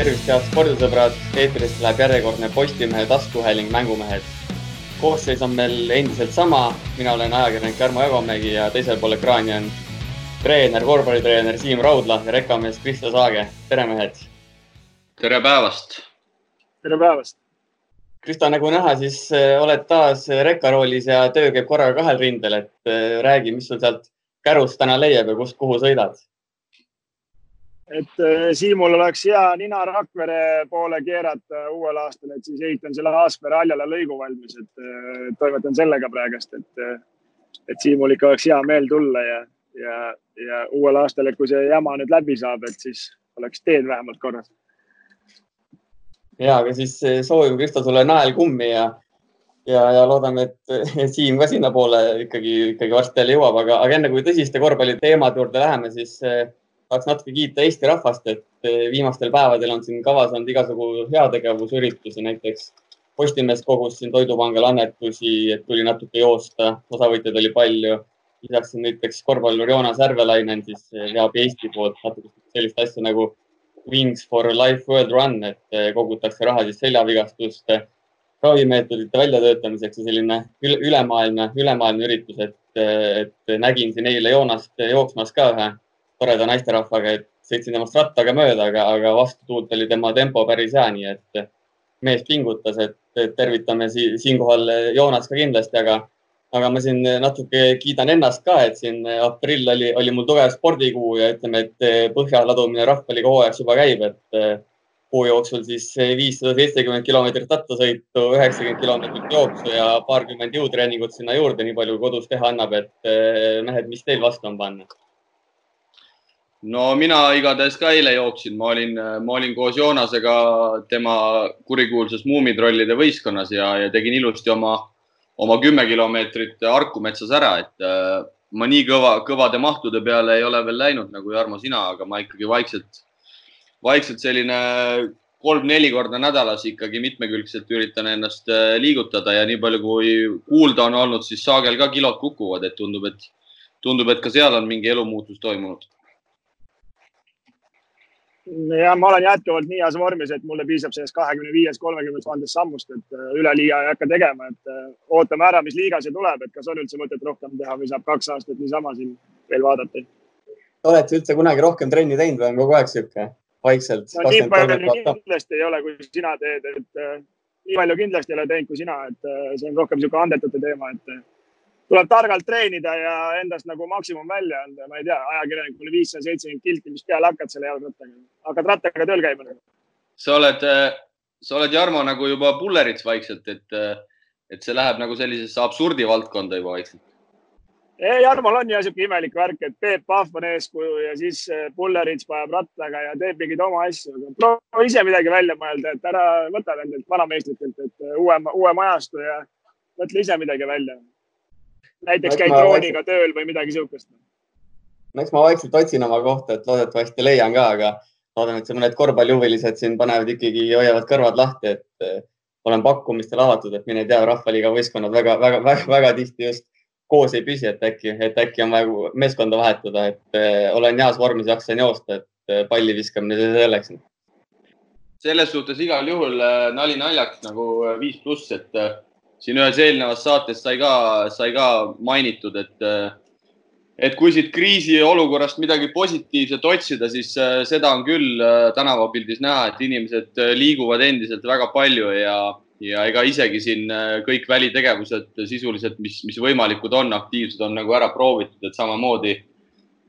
tervist, head spordisõbrad, eetrisse läheb järjekordne Postimehe taskuhääling Mängumehed. koosseis on meil endiselt sama, mina olen ajakirjanik Jarmo Jagomägi ja teisel pool ekraani on treener, korvpallitreener Siim Raudla ja rekamees Kristo Saage. tere, mehed! tere päevast! tere päevast! Kristo, nagu näha, siis äh, oled taas rekkaroolis ja töö käib korraga kahel rindel, et äh, räägi, mis sul sealt kärust täna leiab ja kust, kuhu sõidad? Et äh, Siimul oleks hea nina Rakvere poole keerata uuel aastal, et siis ehitan selle Aaspere-Haljala lõigu valmis, et toimetan sellega praegast, et, et Siimul ikka oleks hea meel tulla ja, ja, ja uuel aastal, et kui see jama nüüd läbi saab, et siis oleks teed vähemalt korras. ja, aga siis soovime Kristo sulle naelkummi ja, ja, ja loodame, et Siim ka sinnapoole ikkagi, ikkagi varsti jälle jõuab, aga, aga enne kui tõsiste korvpalliteemade juurde läheme, siis tahaks natuke kiita Eesti rahvast, et eh, viimastel päevadel on siin kavas olnud igasugu heategevusüritusi, näiteks Postimees kogus siin Toidupangale annetusi, et tuli natuke joosta, osavõtjaid oli palju. lisaks on näiteks korvpallur Joonas Järvelainen siis eh, veab Eesti poolt natuke sellist asja nagu Wings for Life World Run, et eh, kogutakse raha siis seljavigastuste ravimeetodite väljatöötamiseks ja selline ülemaailmne, ülemaailmne üritus, et, et nägin siin eile Joonast jooksmas ka ühe toreda naisterahvaga, et sõitsin temast rattaga mööda, aga, aga vastutuult oli tema tempo päris hea, nii et mees pingutas, et tervitame si siinkohal Joonas ka kindlasti, aga, aga ma siin natuke kiidan ennast ka, et siin aprill oli, oli mul tugev spordikuu ja ütleme, et põhja ladumine rahvaliiga hooajaks juba käib, et kuu jooksul siis viissada seitsekümmend kilomeetrit rattasõitu, üheksakümmend kilomeetrit jooksu ja paarkümmend jõutreeningut sinna juurde, nii palju kodus teha annab, et mehed, mis teil vastu on panna? No mina igatahes ka eile jooksin, ma olin, ma olin koos Joonasega tema kurikuulsas Muumitrollide võistkonnas ja, ja tegin ilusti oma, oma kümme kilomeetrit Harku metsas ära, et äh, ma nii kõva, kõvade mahtude peale ei ole veel läinud nagu Jarmo, sina, aga ma ikkagi vaikselt, vaikselt selline kolm-neli korda nädalas ikkagi mitmekülgselt üritan ennast äh, liigutada ja nii palju, kui kuulda on olnud, siis saagel ka kilod kukuvad, et tundub, et tundub, et ka seal on mingi elumuutus toimunud ja ma olen jätkuvalt nii heas vormis, et mulle piisab sellest kahekümne viies, kolmekümnest tuhandest sammust, et äh, üleliia ei hakka tegema, et äh, ootame ära, mis liiga see tuleb, et kas on üldse mõtet rohkem teha või saab kaks aastat niisama siin veel vaadata. oled sa üldse kunagi rohkem trenni teinud või on kogu aeg sihuke vaikselt no,? nii palju kindlasti ei ole, kui sina teed, et äh, nii palju kindlasti ei ole teinud kui sina, et see on rohkem niisugune andetute teema, et tuleb targalt treenida ja endast nagu maksimum välja anda, ma ei tea, ajakirjanikule viissada seitsekümmend kilti, mis peale hakkad selle jalgrattaga, hakkad rattaga tööl käima. Nagu. sa oled, sa oled Jarmo nagu juba pullerits vaikselt, et, et see läheb nagu sellisesse absurdi valdkonda juba vaikselt. Jarmol on ja sihuke imelik värk, et Peep Pahv on eeskuju ja siis pullerits paneb rattaga ja teeb mingeid oma asju. proovi ise midagi välja mõelda, et ära võta nendelt vanameistritelt, et uue, uue majastu ja mõtle ise midagi välja näiteks käid drooniga tööl või midagi sihukest. no eks ma vaikselt otsin oma kohta, et loodetavasti leian ka, aga loodan, et mõned korvpallihuvilised siin panevad ikkagi, hoiavad kõrvad lahti, et eh, olen pakkumistel avatud, et mine tea, Rahvaliiga võistkonnad väga, väga, väga, väga tihti just koos ei püsi, et äkki, et äkki on vaja meeskonda vahetada, et äh, olen heas vormis, jaksan joosta, et äh, palli viskamine selleks. selles suhtes igal juhul nali naljaks nagu viis pluss, et siin ühes eelnevas saates sai ka, sai ka mainitud, et, et kui siit kriisiolukorrast midagi positiivset otsida, siis äh, seda on küll äh, tänavapildis näha, et inimesed äh, liiguvad endiselt väga palju ja, ja ega isegi siin kõik välitegevused sisuliselt, mis, mis võimalikud on, aktiivsed on nagu ära proovitud, et samamoodi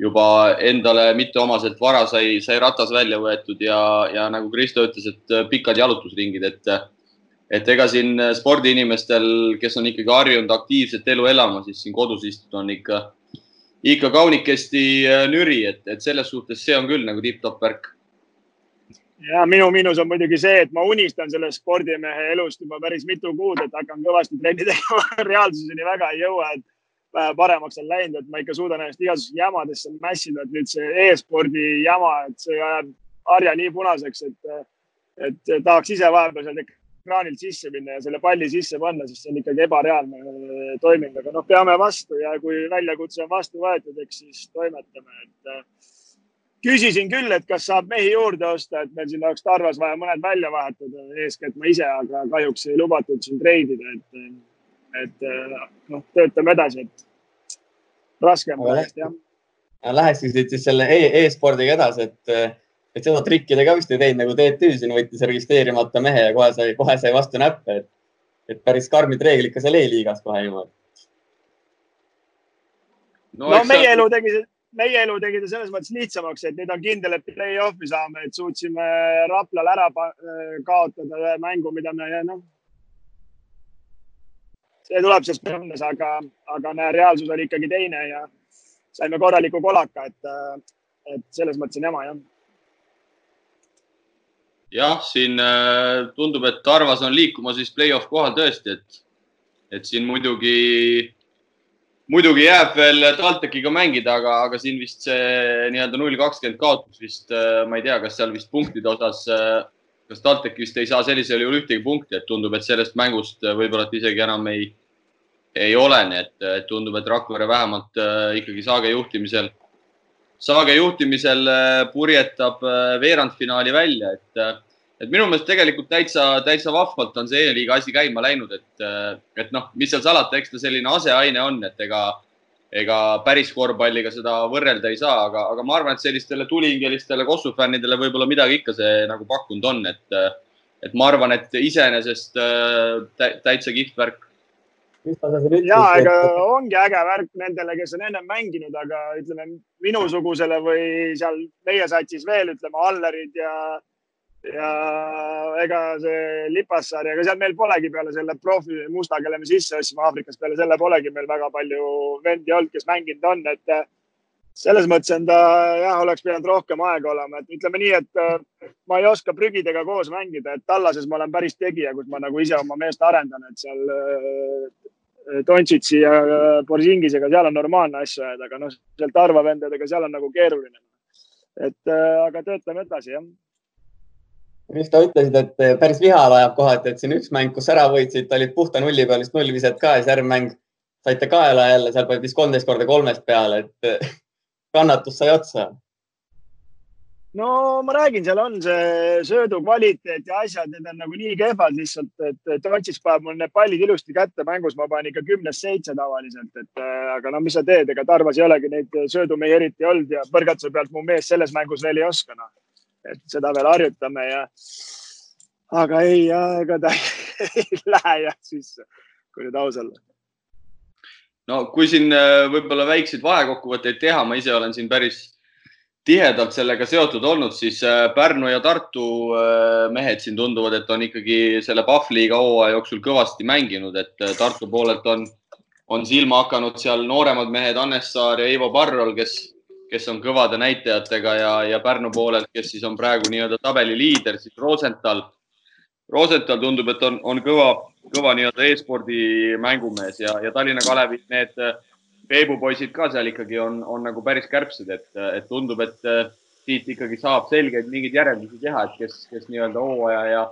juba endale mitteomaselt vara sai, sai ratas välja võetud ja, ja nagu Kristo ütles, et pikad jalutusringid, et et ega siin äh, spordiinimestel, kes on ikkagi harjunud aktiivset elu elama, siis siin kodus istuda on ikka, ikka kaunikesti äh, nüri, et, et selles suhtes see on küll nagu tipp-topp värk. ja minu miinus on muidugi see, et ma unistan sellest spordimehe elust juba päris mitu kuud, et hakkan kõvasti trenni tegema reaalsuseni väga ei jõua, et vähe paremaks on läinud, et ma ikka suudan ennast igasugusesse jämadesse mässida, et nüüd see e-spordi jama, et see ajab harja nii punaseks, et, et tahaks ise vahepeal seal ekraanilt sisse minna ja selle palli sisse panna, siis see on ikkagi ebareaalne äh, toiming, aga noh, peame vastu ja kui väljakutse on vastu võetud, eks siis toimetame, et äh, küsisin küll, et kas saab mehi juurde osta, et meil siin oleks Tarvas vaja mõned välja vahetada, eeskätt ma ise, aga kahjuks ei lubatud siin treidida, et, et noh, töötame edasi, et raske on praegu jah. Läheksid siis selle e-spordiga edasi, et, et seda trikki te ka vist ei teinud nagu TTÜ siin võttis registreerimata mehe ja kohe sai, kohe sai vastu näppe, et, et päris karmid reeglid ka seal E-liigas kohe niimoodi. no, no meie elu tegi meie elu tegi ta selles mõttes lihtsamaks, et nüüd on kindel, et play-off'i saame, et suutsime Raplal ära kaotada ühe mängu, mida me noh, see tuleb sellest mõttes, aga, aga näe, reaalsus oli ikkagi teine ja saime korraliku kolaka, et, et selles mõttes on jama jah. Jah, siin äh, tundub, et Tarvas on liikumas siis play-off kohal tõesti, et, et siin muidugi muidugi jääb veel TalTechiga mängida, aga, aga siin vist see nii-öelda null kakskümmend kaotus vist, äh, ma ei tea, kas seal vist punktide osas, äh, kas TalTech vist ei saa sellisel juhul ühtegi punkti, et tundub, et sellest mängust võib-olla isegi enam ei, ei olene, et tundub, et Rakvere vähemalt ikkagi Saage juhtimisel, Saage juhtimisel purjetab veerandfinaali välja, et et minu meelest tegelikult täitsa, täitsa vahvalt on see E-liiga asi käima läinud, et, et noh, mis seal salata, eks ta selline aseaine on, et ega, ega päris korvpalliga seda võrrelda ei saa, aga, aga ma arvan, et sellistele tulihingelistele Kossu fännidele võib-olla midagi ikka see nagu pakkunud on, et, et ma arvan, et iseenesest täitsa kihvt värk ja ega ongi äge värk nendele, kes on ennem mänginud, aga ütleme minusugusele või seal meie satsis veel ütleme Allerid ja ja ega see Lipassaar, ega seal meil polegi peale selle profi musta, kelle me sisse ostsime Aafrikas, peale selle polegi meil väga palju vendi olnud, kes mänginud on, et eh, selles mõttes on ta jah, oleks pidanud rohkem aega olema, et ütleme nii, et eh, ma ei oska prügidega koos mängida, et tallases ma olen päris tegija, kus ma nagu ise oma meest arendan, et seal Dontšitsi eh, ja Borzingisega, seal on normaalne asju ajada, aga noh, seal Tarva vendadega, seal on nagu keeruline. et aga töötame edasi, jah just sa ütlesid, et eh, päris vihale ajab kohati, et siin üks mäng, kus ära võitsid, olid puhta nulli peal vist null viset ka ja siis järgmine mäng saite kaela jälle, seal panid vist kolmteist korda kolmest peale, et kannatus sai otsa. No ma räägin, seal on see söödu kvaliteet ja asjad, need on nagu nii kehvad lihtsalt, et Tootsis paneb mul need pallid ilusti kätte, mängus ma panen ikka kümnest seitse tavaliselt, et eh, aga no mis sa teed, ega Tarvas ei olegi neid söödumehi eriti olnud ja põrgatuse pealt mu mees selles mängus veel ei oska noh et seda veel harjutame ja. aga ei, ega ta ei lähe jah sisse, kui nüüd aus olla. no kui siin äh, võib-olla väikseid vahekokkuvõtteid teha, ma ise olen siin päris tihedalt sellega seotud olnud, siis äh, Pärnu ja Tartu äh, mehed siin tunduvad, et on ikkagi selle Pahvliiga hooaja jooksul kõvasti mänginud, et Tartu poolelt on, on silma hakanud seal nooremad mehed Hannes Saar ja Ivo Parrol, kes kes on kõvade näitajatega ja, ja Pärnu poolelt, kes siis on praegu nii-öelda tabeli liider, siis Rosenthal. Rosenthal tundub, et on, on kõva, kõva nii-öelda e-spordi mängumees ja, ja Tallinna Kalevit need Peebu poisid ka seal ikkagi on, on nagu päris kärbsed, et, et tundub, et siit ikkagi saab selgeid mingeid järeldusi teha, et kes, kes nii-öelda hooaja ja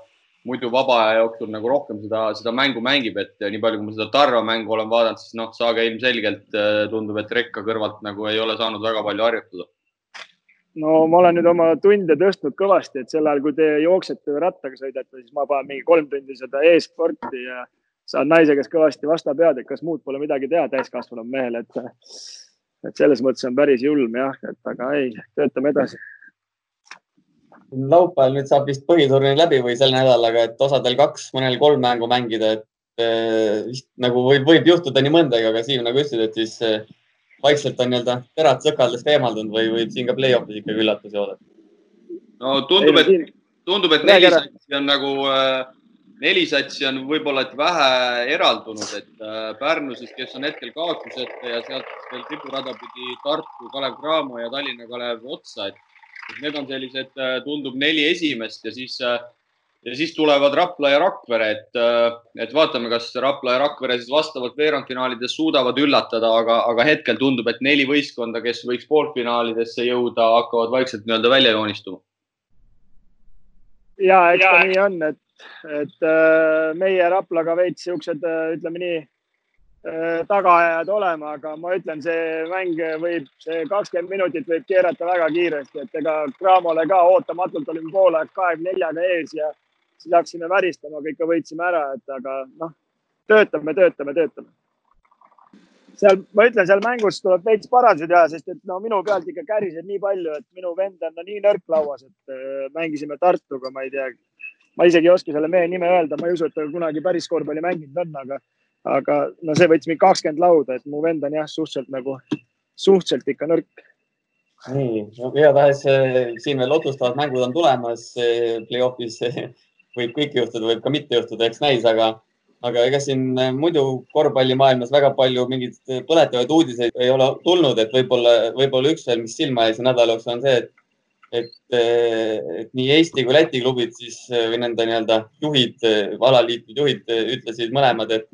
muidu vaba aja jooksul nagu rohkem seda, seda mängu mängib, et nii palju, kui ma seda Tarva mängu olen vaadanud, siis noh, Saaga ilmselgelt äh, tundub, et rekka kõrvalt nagu ei ole saanud väga palju harjutada. no ma olen nüüd oma tunde tõstnud kõvasti, et sel ajal, kui te jooksete või rattaga sõidate, siis ma panen mingi kolm tundi seda e-sporti ja saan naise käest kõvasti vasta pead, et kas muud pole midagi teha täiskasvanud mehel, et, et selles mõttes on päris julm jah, et aga ei, töötame edasi laupäeval nüüd saab vist põhiturniir läbi või sel nädalaga, et osadel kaks, mõnel kolm mängu mängida, et eh, vist nagu võib, võib juhtuda nii mõndagi, aga Siim, nagu ütlesid, et siis eh, vaikselt on nii-öelda terad sõkaldest eemaldunud või võib siin ka play-off'is ikkagi üllatusi oodata? no tundub, et, tundub, et neli satsi on nagu äh, neli satsi on võib-olla et vähe eraldunud, et äh, Pärnu siis, kes on hetkel kaotuseta ja sealt veel tipurada pidi Tartu, Kalev Cramo ja Tallinna Kalev otsa, et Need on sellised, äh, tundub neli esimest ja siis, äh, ja siis tulevad Rapla ja Rakvere, et, et vaatame, kas Rapla ja Rakvere siis vastavalt veerandfinaalides suudavad üllatada, aga, aga hetkel tundub, et neli võistkonda, kes võiks poolfinaalidesse jõuda, hakkavad vaikselt nii-öelda välja joonistuma. ja eks ta nii on, et, et meie Raplaga veits siuksed, ütleme nii äh, tagaajajad olema, aga ma ütlen, see mäng võib, see kakskümmend minutit võib keerata väga kiiresti, et ega Cramole ka ootamatult olime poolaeg kahekümne neljaga ees ja siis hakkasime väristama, kõike võitsime ära, et aga noh, töötame, töötame, töötame. Seal, ma ütlen, seal mängus tuleb veits parandusi teha, sest et no minu pealt ikka käriseb nii palju, et minu vend on no, nii nõrk lauas, et äh, mängisime Tartuga, ma ei tea, ma isegi ei oska selle mehe nime öelda, ma ei usu, et ta kunagi päris korvpalli mänginud on, aga, aga no see võttis mind kakskümmend lauda, et mu vend on jah, suhteliselt nagu, suhteliselt ikka nõrk. nii, igatahes äh, siin veel otsustavad mängud on tulemas äh, play-off'is võib kõike juhtuda, võib ka mitte juhtuda, eks näis, aga aga ega siin muidu korvpallimaailmas väga palju mingeid põletavaid uudiseid ei ole tulnud, et võib-olla, võib-olla üks veel, mis silma jäi see nädala jooksul on see, et et, äh, et nii Eesti kui Läti klubid siis äh, või nende nii-öelda juhid, alaliitude juhid ütlesid mõlemad, et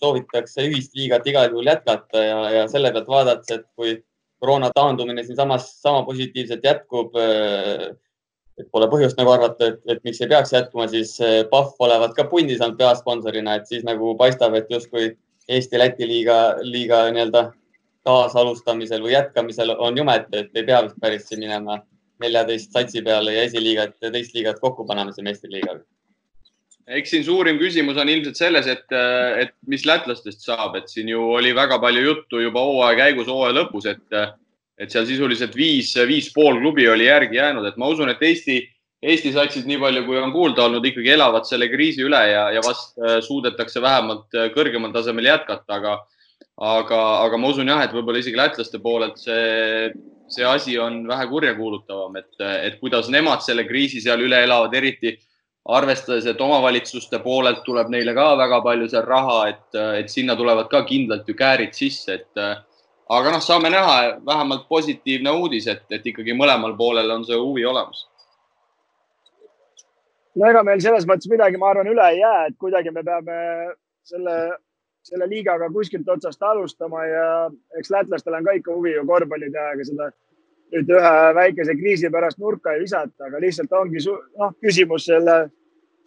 soovitakse ühist liigat igal juhul jätkata ja, ja selle pealt vaadates, et kui koroona taandumine siinsamas sama positiivselt jätkub et pole põhjust nagu arvata, et, et miks ei peaks jätkuma, siis Pahv olevat ka pundis olnud peasponsorina, et siis nagu paistab, et justkui Eesti-Läti liiga, liiga nii-öelda taasalustamisel või jätkamisel on jumet, et ei pea vist päris siin minema neljateist satsi peale ja esiliigat ja teist liigat kokku panema see meistriliigaga. eks siin suurim küsimus on ilmselt selles, et, et mis lätlastest saab, et siin ju oli väga palju juttu juba hooaja käigus, hooaja lõpus, et et seal sisuliselt viis, viis pool klubi oli järgi jäänud, et ma usun, et Eesti, Eesti satsid, nii palju kui on kuulda olnud, ikkagi elavad selle kriisi üle ja, ja vast äh, suudetakse vähemalt äh, kõrgemal tasemel jätkata, aga, aga, aga ma usun jah, et võib-olla isegi lätlaste poolelt see, see asi on vähe kurjakuulutavam, et, et kuidas nemad selle kriisi seal üle elavad, eriti arvestades, et omavalitsuste poolelt tuleb neile ka väga palju seal raha, et, et sinna tulevad ka kindlalt ju käärid sisse, et aga noh, saame näha, vähemalt positiivne uudis, et, et ikkagi mõlemal poolel on see huvi olemas. no ega meil selles mõttes midagi, ma arvan, üle ei jää, et kuidagi me peame selle, selle liigaga kuskilt otsast alustama ja eks lätlastel on ka ikka huvi ju korvpalli teha, ega seda nüüd ühe väikese kriisi pärast nurka ei visata, aga lihtsalt ongi noh, küsimus selle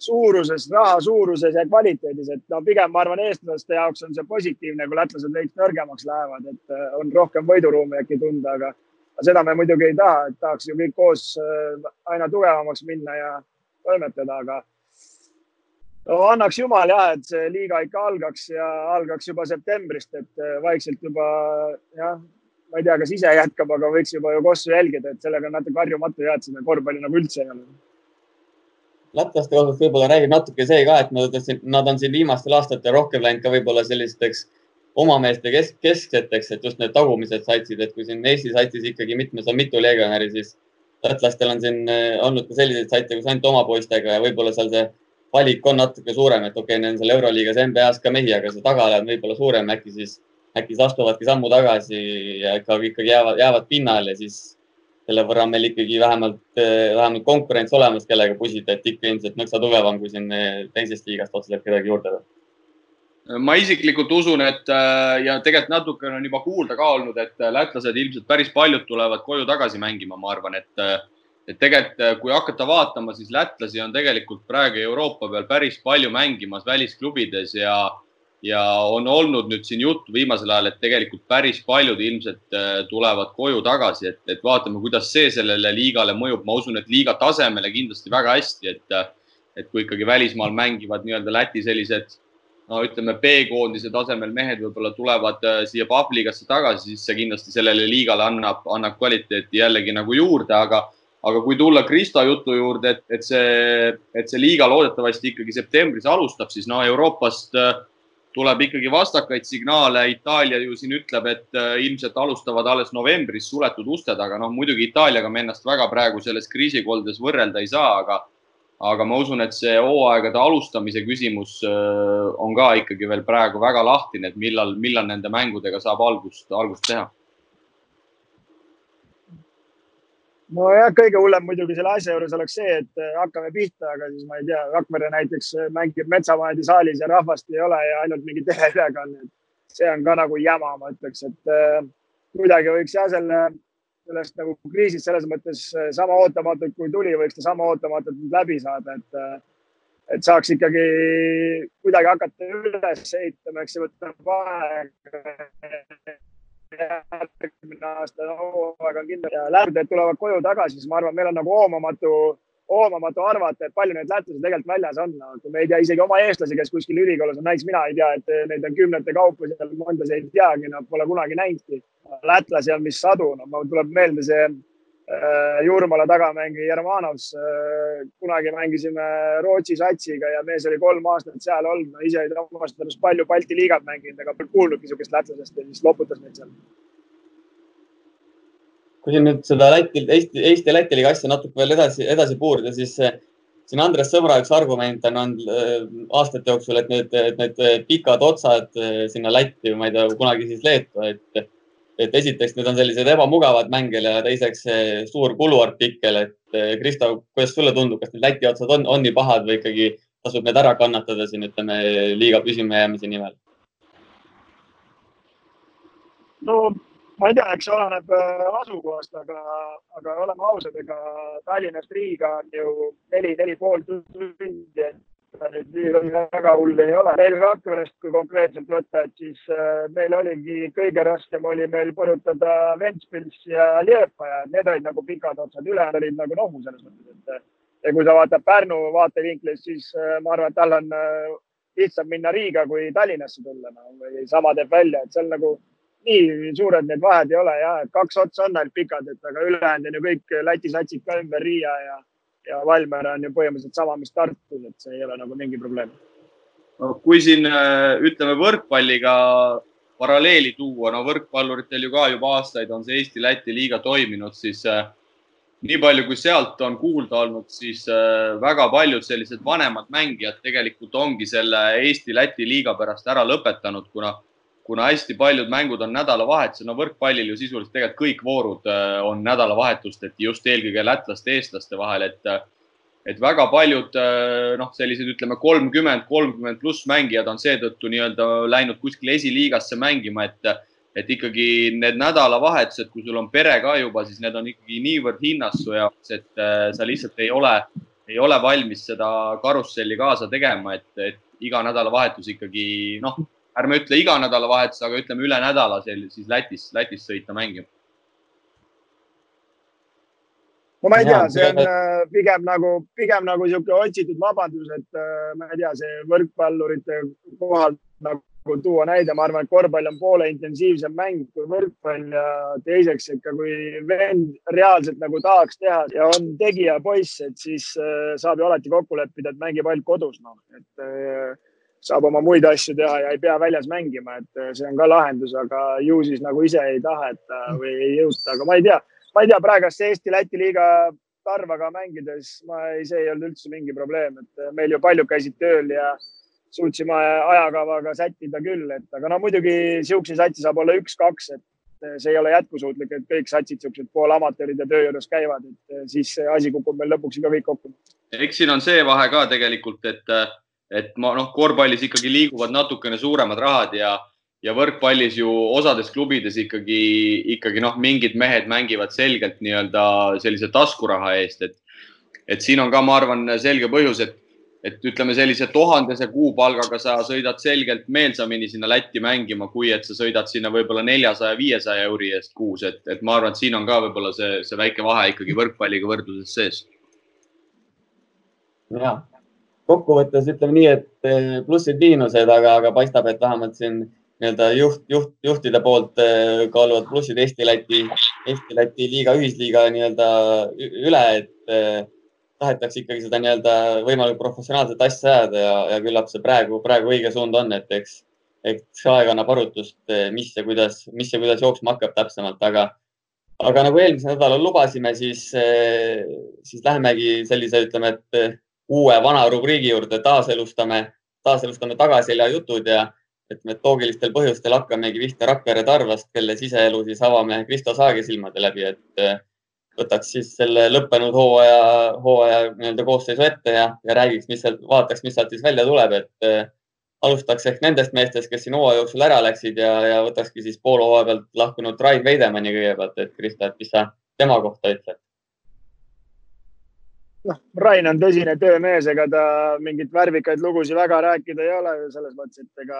suuruses, raha suuruses ja kvaliteedis, et no pigem ma arvan, eestlaste jaoks on see positiivne, kui lätlased veits nõrgemaks lähevad, et äh, on rohkem võiduruumi äkki tunda, aga seda me muidugi ei taha, et tahaks ju kõik koos äh, aina tugevamaks minna ja toimetada, aga no annaks jumal jah, et see liiga ikka algaks ja algaks juba septembrist, et äh, vaikselt juba jah, ma ei tea, kas ise jätkab, aga võiks juba ju kossu jälgida, et sellega on natuke harjumatu jah, et seda korvpalli nagu üldse ei ole. Lätlaste osas võib-olla räägib natuke see ka, et nad, nad on siin viimastel aastatel rohkem läinud ka võib-olla sellisteks omameeste kesk, keskseteks, et just need tagumised satsid, et kui siin Eesti satsis ikkagi mitmes on mitu legionäri, siis lätlastel on siin eh, olnud ka selliseid saite, kus ainult oma poistega ja võib-olla seal see valik on natuke suurem, et okei okay,, neil on seal Euroliigas, NBA-s ka mehi, aga see tagala on võib-olla suurem, äkki siis, äkki siis astuvadki sammu tagasi ja ikkagi, ikkagi jäävad, jäävad pinnale, siis selle võrra on meil ikkagi vähemalt, vähemalt konkurents olemas, kellega pusida, et ikka ilmselt nõksa tugevam kui siin eh, teisest liigast otseselt kedagi juurde võtta ma isiklikult usun, et eh, ja tegelikult natukene on juba kuulda ka olnud, et lätlased ilmselt päris paljud tulevad koju tagasi mängima, ma arvan, et, et tegelikult kui hakata vaatama, siis lätlasi on tegelikult praegu Euroopa peal päris palju mängimas välisklubides ja ja on olnud nüüd siin juttu viimasel ajal, et tegelikult päris paljud ilmselt äh, tulevad koju tagasi, et, et vaatame, kuidas see sellele liigale mõjub. ma usun, et liiga tasemele kindlasti väga hästi, et, et kui ikkagi välismaal mängivad nii-öelda Läti sellised no ütleme, B-koondise tasemel mehed võib-olla tulevad äh, siia Pahvliigasse tagasi, siis see kindlasti sellele liigale annab, annab kvaliteeti jällegi nagu juurde, aga, aga kui tulla Krista jutu juurde, et, et see, et see liiga loodetavasti ikkagi septembris alustab, siis no Euroopast äh, tuleb ikkagi vastakaid signaale. Itaalia ju siin ütleb, et äh, ilmselt alustavad alles novembris suletud uste taga. noh, muidugi Itaaliaga me ennast väga praegu selles kriisikoldes võrrelda ei saa, aga, aga ma usun, et see hooaegade alustamise küsimus äh, on ka ikkagi veel praegu väga lahtine, et millal, millal nende mängudega saab algust, algust teha nojah, kõige hullem muidugi selle asja juures oleks see, et äh, hakkame pihta, aga siis ma ei tea, Rakvere näiteks äh, mängib Metsavahendi saalis ja rahvast ei ole ja ainult mingi teleülekanne. see on ka nagu jama, ma ütleks, et äh, kuidagi võiks jah, selle, sellest nagu kriisist selles mõttes äh, sama ootamatult kui tuli, võiks ta sama ootamatult läbi saada, et et saaks ikkagi kuidagi hakata üles ehitama, eks see võtab aega. Järgmine aasta hooaeg on kindel ja lärded tulevad koju tagasi, siis ma arvan, meil on nagu hoomamatu, hoomamatu arvata, et palju neid lätlasi tegelikult väljas on. kui me ei tea isegi oma eestlasi, kes kuskil ülikoolis on, näiteks mina ei tea, et neid on kümnete kaupa seal, mondas ei teagi, nad pole kunagi näinudki. lätlasi on vist sadu, no mul tuleb meelde see Äh, Jurmala tagamängija Jermanovs. Äh, kunagi mängisime Rootsi satsiga ja mees oli kolm aastat seal olnud. no ise olid omast arust palju Balti liigat mänginud, aga polnud kuulnudki niisugust lätlasest ja siis loputas meid seal. kui siin nüüd seda Läti, Eesti, Eesti ja Läti liiga asja natuke veel edasi, edasi puurida, siis äh, siin Andres Sõbra üks argument on olnud aastate jooksul, et need, need pikad otsad sinna Lätti, ma ei tea, kunagi siis Leetu, et et esiteks need on sellised ebamugavad mängijad ja teiseks suur kuluartikkel, et eh, Kristo, kuidas sulle tundub, kas need Läti otsad on, on nii pahad või ikkagi tasub need ära kannatada siin, ütleme, liiga püsimajäämise nimel? no ma ei tea, eks oleneb eh, asukohast, aga, aga oleme ausad, ega Tallinnast Riiga on ju neli, neli pool tundi, et nüüd nii väga hull ei ole. meil Rakverest, kui konkreetselt võtta, et siis äh, meil oligi kõige raskem oli meil põrutada Ventspils ja Liepa ja need olid nagu pikad otsad, ülejäänud olid nagu nohu selles mõttes, et ja kui sa vaatad Pärnu vaatevinklist, siis äh, ma arvan, et tal on äh, lihtsam minna Riiga kui Tallinnasse tulla no, või sama teeb välja, et seal nagu nii suured need vahed ei ole ja kaks otsa on ainult pikad, et aga ülejäänud on ju kõik Läti satsid ka ümber Riia ja ja Valmiera on ju põhimõtteliselt sama, mis Tartus, et see ei ole nagu mingi probleem. no kui siin äh, ütleme võrkpalliga paralleeli tuua, no võrkpalluritel ju ka juba aastaid on see Eesti-Läti liiga toiminud, siis äh, nii palju, kui sealt on kuulda olnud, siis äh, väga paljud sellised vanemad mängijad tegelikult ongi selle Eesti-Läti liiga pärast ära lõpetanud, kuna kuna hästi paljud mängud on nädalavahetusel, no võrkpallil ju sisuliselt tegelikult kõik voorud äh, on nädalavahetusteti just eelkõige lätlaste, eestlaste vahel, et äh, et väga paljud äh, noh, sellised ütleme kolmkümmend, kolmkümmend pluss mängijad on seetõttu nii-öelda läinud kuskile esiliigasse mängima, et et ikkagi need nädalavahetused, kui sul on pere ka juba, siis need on ikkagi niivõrd hinnas su jaoks, et sa lihtsalt ei ole, ei ole valmis seda karusselli kaasa tegema, et, et iga nädalavahetus ikkagi noh ärme ütle iga nädalavahetus, aga ütleme üle nädala siis Lätis, Lätis sõita mängima. no ma ei tea, see on äh, pigem nagu, pigem nagu niisugune otsitud vabandus, et äh, ma ei tea, see võrkpallurite kohal nagu tuua näide, ma arvan, et korvpall on poole intensiivsem mäng kui võrkpall ja teiseks ikka, kui vend reaalselt nagu tahaks teha ja on tegija poiss, et siis äh, saab ju alati kokku leppida, et mängib ainult kodus, noh, et saab oma muid asju teha ja ei pea väljas mängima, et äh, see on ka lahendus, aga ju siis nagu ise ei taheta või ei jõuta, aga ma ei tea, ma ei tea, praegust Eesti-Läti liiga Tarvaga mängides, ma ei, see ei olnud üldse mingi probleem, et äh, meil ju paljud käisid tööl ja suutsime ajakavaga sättida küll, et aga no muidugi niisuguseid satsi saab olla üks-kaks, et see ei ole jätkusuutlik, et kõik satsid niisugused poolamatöörid ja töö juures käivad, et siis see asi kukub meil lõpuks ikka kõik kokku. eks siin on see vahe ka tegelikult, et et ma noh, korvpallis ikkagi liiguvad natukene suuremad rahad ja, ja võrkpallis ju osades klubides ikkagi, ikkagi noh, mingid mehed mängivad selgelt nii-öelda sellise taskuraha eest, et, et siin on ka, ma arvan, selge põhjus, et, et ütleme, sellise tuhandese kuupalgaga sa sõidad selgelt meelsamini sinna Lätti mängima, kui et sa sõidad sinna võib-olla neljasaja, viiesaja euri eest kuus, et, et ma arvan, et siin on ka võib-olla see, see väike vahe ikkagi võrkpalliga võrdluses sees. ja kokkuvõttes ütleme nii, et eh, plussid-miinused, aga, aga paistab, et vähemalt siin nii-öelda juht, juht, juhtide poolt eh, kaaluvad plussid Eesti-Läti, Eesti-Läti liiga, ühisliiga nii-öelda üle, et eh, tahetakse ikkagi seda nii-öelda võimalikult professionaalset asja ajada ja, ja küllap see praegu, praegu õige suund on, et eks, eks aeg annab arutust, mis ja kuidas, mis ja kuidas jooksma hakkab täpsemalt, aga, aga nagu eelmisel nädalal lubasime, siis, siis lähemegi sellise, ütleme, et uue vana rubriigi juurde taaselustame, taaselustame tagaselja jutud ja et loogilistel põhjustel hakkamegi pihta Rakvere Tarvast, kelle siseelu siis avame Kristo Saage silmade läbi, et eh, võtaks siis selle lõppenud hooaja, hooaja nii-öelda koosseisu ette ja, ja räägiks, mis sealt, vaataks, mis sealt siis välja tuleb, et äh, alustaks ehk nendest meestest, kes siin hooaja jooksul ära läksid ja, ja võtakski siis poole hooaja pealt lahkunud Rain Veidemanni kõigepealt, et Kristo, et mis sa tema kohta ütled? Noh, Rain on tõsine töömees, ega ta mingeid värvikaid lugusid väga rääkida ei ole selles mõttes, et ega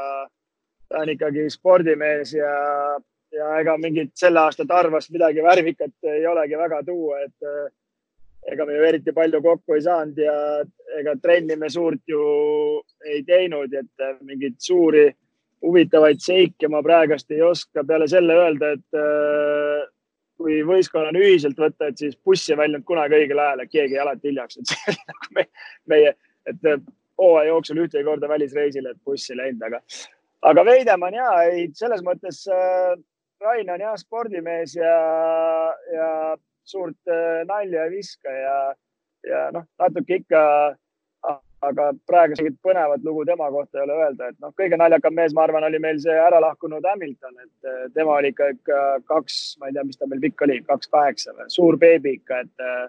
ta on ikkagi spordimees ja, ja ega mingit selle aasta Tarvast midagi värvikat ei olegi väga tuua, et eh, ega me ju eriti palju kokku ei saanud ja ega trenni me suurt ju ei teinud, et eh, mingeid suuri huvitavaid seike ma praegust ei oska peale selle öelda, et eh, kui võistkonnana ühiselt võtta, et siis buss ei väljunud kunagi õigel ajal, et keegi jäi alati hiljaks, et see oli nagu meie, et hooaja jooksul ühtegi korda välisreisile, et buss ei läinud, aga, aga Veidemann ja ei, selles mõttes äh, Rain on jah spordimees ja, ja suurt äh, nalja ei viska ja, ja noh, natuke ikka aga praegu mingit põnevat lugu tema kohta ei ole öelda, et noh, kõige naljakam mees, ma arvan, oli meil see ära lahkunud Hamilton, et eh, tema oli ikka, ikka kaks, ma ei tea, mis ta meil pikk oli, kaks kaheksa või suur beebi ikka, et eh,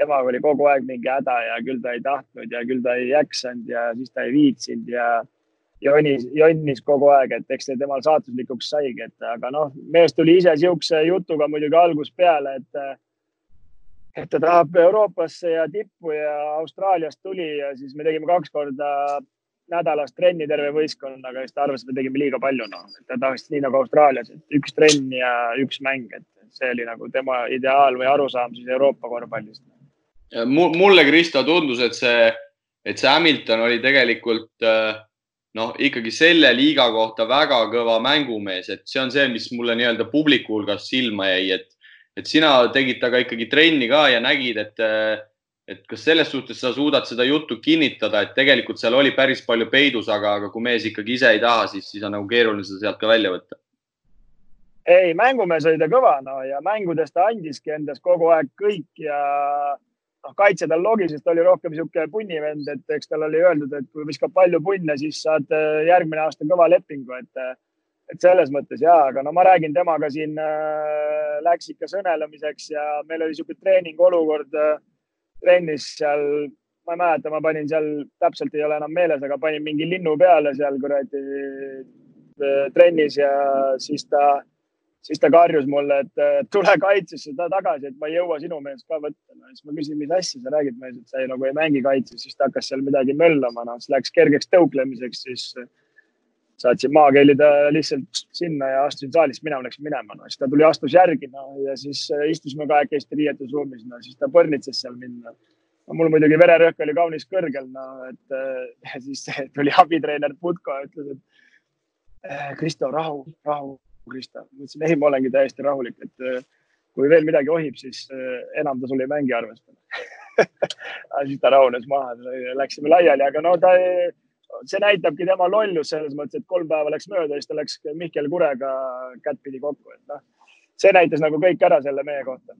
temaga oli kogu aeg mingi häda ja küll ta ei tahtnud ja küll ta ei jaksanud ja siis ta ei viitsinud ja jonnis, jonnis kogu aeg, et eks see temal saatuslikuks saigi, et aga noh, mees tuli ise sihukese jutuga muidugi algusest peale, et eh, et ta tahab Euroopasse ja tippu ja Austraaliast tuli ja siis me tegime kaks korda nädalas trenni terve võistkonnaga ja siis ta arvas, et me tegime liiga palju, noh, et ta tahaks nii nagu Austraalias, et üks trenn ja üks mäng, et see oli nagu tema ideaal või arusaam siis Euroopa korvpallist. mulle, Kristo, tundus, et see, et see Hamilton oli tegelikult noh, ikkagi selle liiga kohta väga kõva mängumees, et see on see, mis mulle nii-öelda publiku hulgas silma jäi, et et sina tegid temaga ikkagi trenni ka ja nägid, et, et kas selles suhtes sa suudad seda juttu kinnitada, et tegelikult seal oli päris palju peidus, aga, aga kui mees ikkagi ise ei taha, siis, siis on nagu keeruline seda sealt ka välja võtta. ei, mängumees oli ta kõva, no ja mängudes ta andiski endast kogu aeg kõik ja noh, kaitse tal loogiliselt oli rohkem niisugune punnivend, et eks tal oli öeldud, et kui viskab palju punne, siis saad järgmine aasta kõva lepingu, et et selles mõttes ja, aga no ma räägin temaga siin äh,, läks ikka sõnelemiseks ja meil oli niisugune treeningolukord äh, trennis seal, ma ei mäleta, ma panin seal, täpselt ei ole enam meeles, aga panin mingi linnu peale seal kuradi äh, trennis ja siis ta, siis ta karjus mulle, et äh, tule kaitsesse ta tagasi, et ma ei jõua sinu meest ka võtta no,. siis ma küsin, mis asja sa räägid mees, et sa ei, nagu ei mängi kaitses, siis ta hakkas seal midagi möllama, noh, siis läks kergeks tõuklemiseks, siis saatsin maakeeli ta lihtsalt sinna ja astusin saalist minema, läksin minema, no siis ta tuli, astus järgi, no ja siis äh, istusime kahekesti riietusruumis, no siis ta põrnitses seal mind no.. no mul muidugi vererõhk oli kaunis kõrgel, no et äh, siis tuli abitreener Putko ja ütles, et äh, Kristo, rahu, rahu, Kristo. ma ütlesin, ei, ma olengi täiesti rahulik, et kui veel midagi ohib, siis enam ta sul ei mängi, arvestada siis ta rahunes maha, läksime laiali, aga no ta ei see näitabki tema lollus selles mõttes, et kolm päeva läks mööda ja siis ta läks Mihkel Kurega kättpidi kokku, et noh, see näitas nagu kõik ära selle mehe kohta.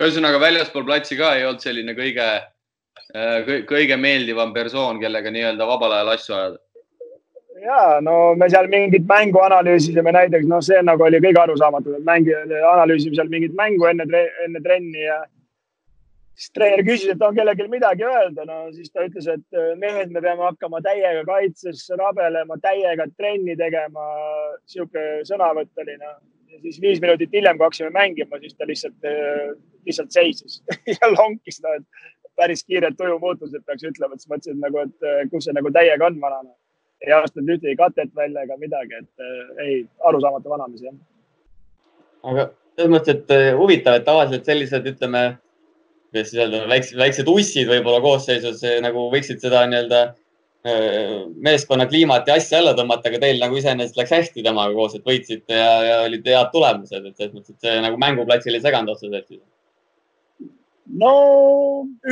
ühesõnaga väljaspool platsi ka ei olnud selline kõige, äh, kõige meeldivam persoon, kellega nii-öelda vabal ajal asju ajada? ja no me seal mingit mängu analüüsisime näiteks, noh, see nagu oli kõige arusaamatum, et mängi, analüüsime seal mingit mängu enne, enne trenni ja siis treener küsis, et on kellelgi midagi öelda, no siis ta ütles, et äh, mehed, me peame hakkama täiega kaitses rabelema, täiega trenni tegema. sihuke sõnavõtt oli noh. ja siis viis minutit hiljem, kui hakkasime mängima, siis ta lihtsalt, äh, lihtsalt seisis ja lonkis no,, et päris kiired tujumuutused peaks ütlema, et siis mõtlesin nagu, et äh, kus see nagu täiega on vanane. ei astunud ühtegi katet välja ega midagi, et ei, arusaamatu vanamees jah. aga selles mõttes, et huvitav, et tavaliselt sellised, ütleme kuidas öelda, väiksed, väiksed ussid võib-olla koosseisus nagu võiksid seda nii-öelda meeskonna kliimat ja asja alla tõmmata, aga teil nagu iseenesest läks hästi temaga koos, et võitsite ja, ja olid head tulemused, et selles mõttes, et see nagu mänguplatsil ei seganud otseselt. no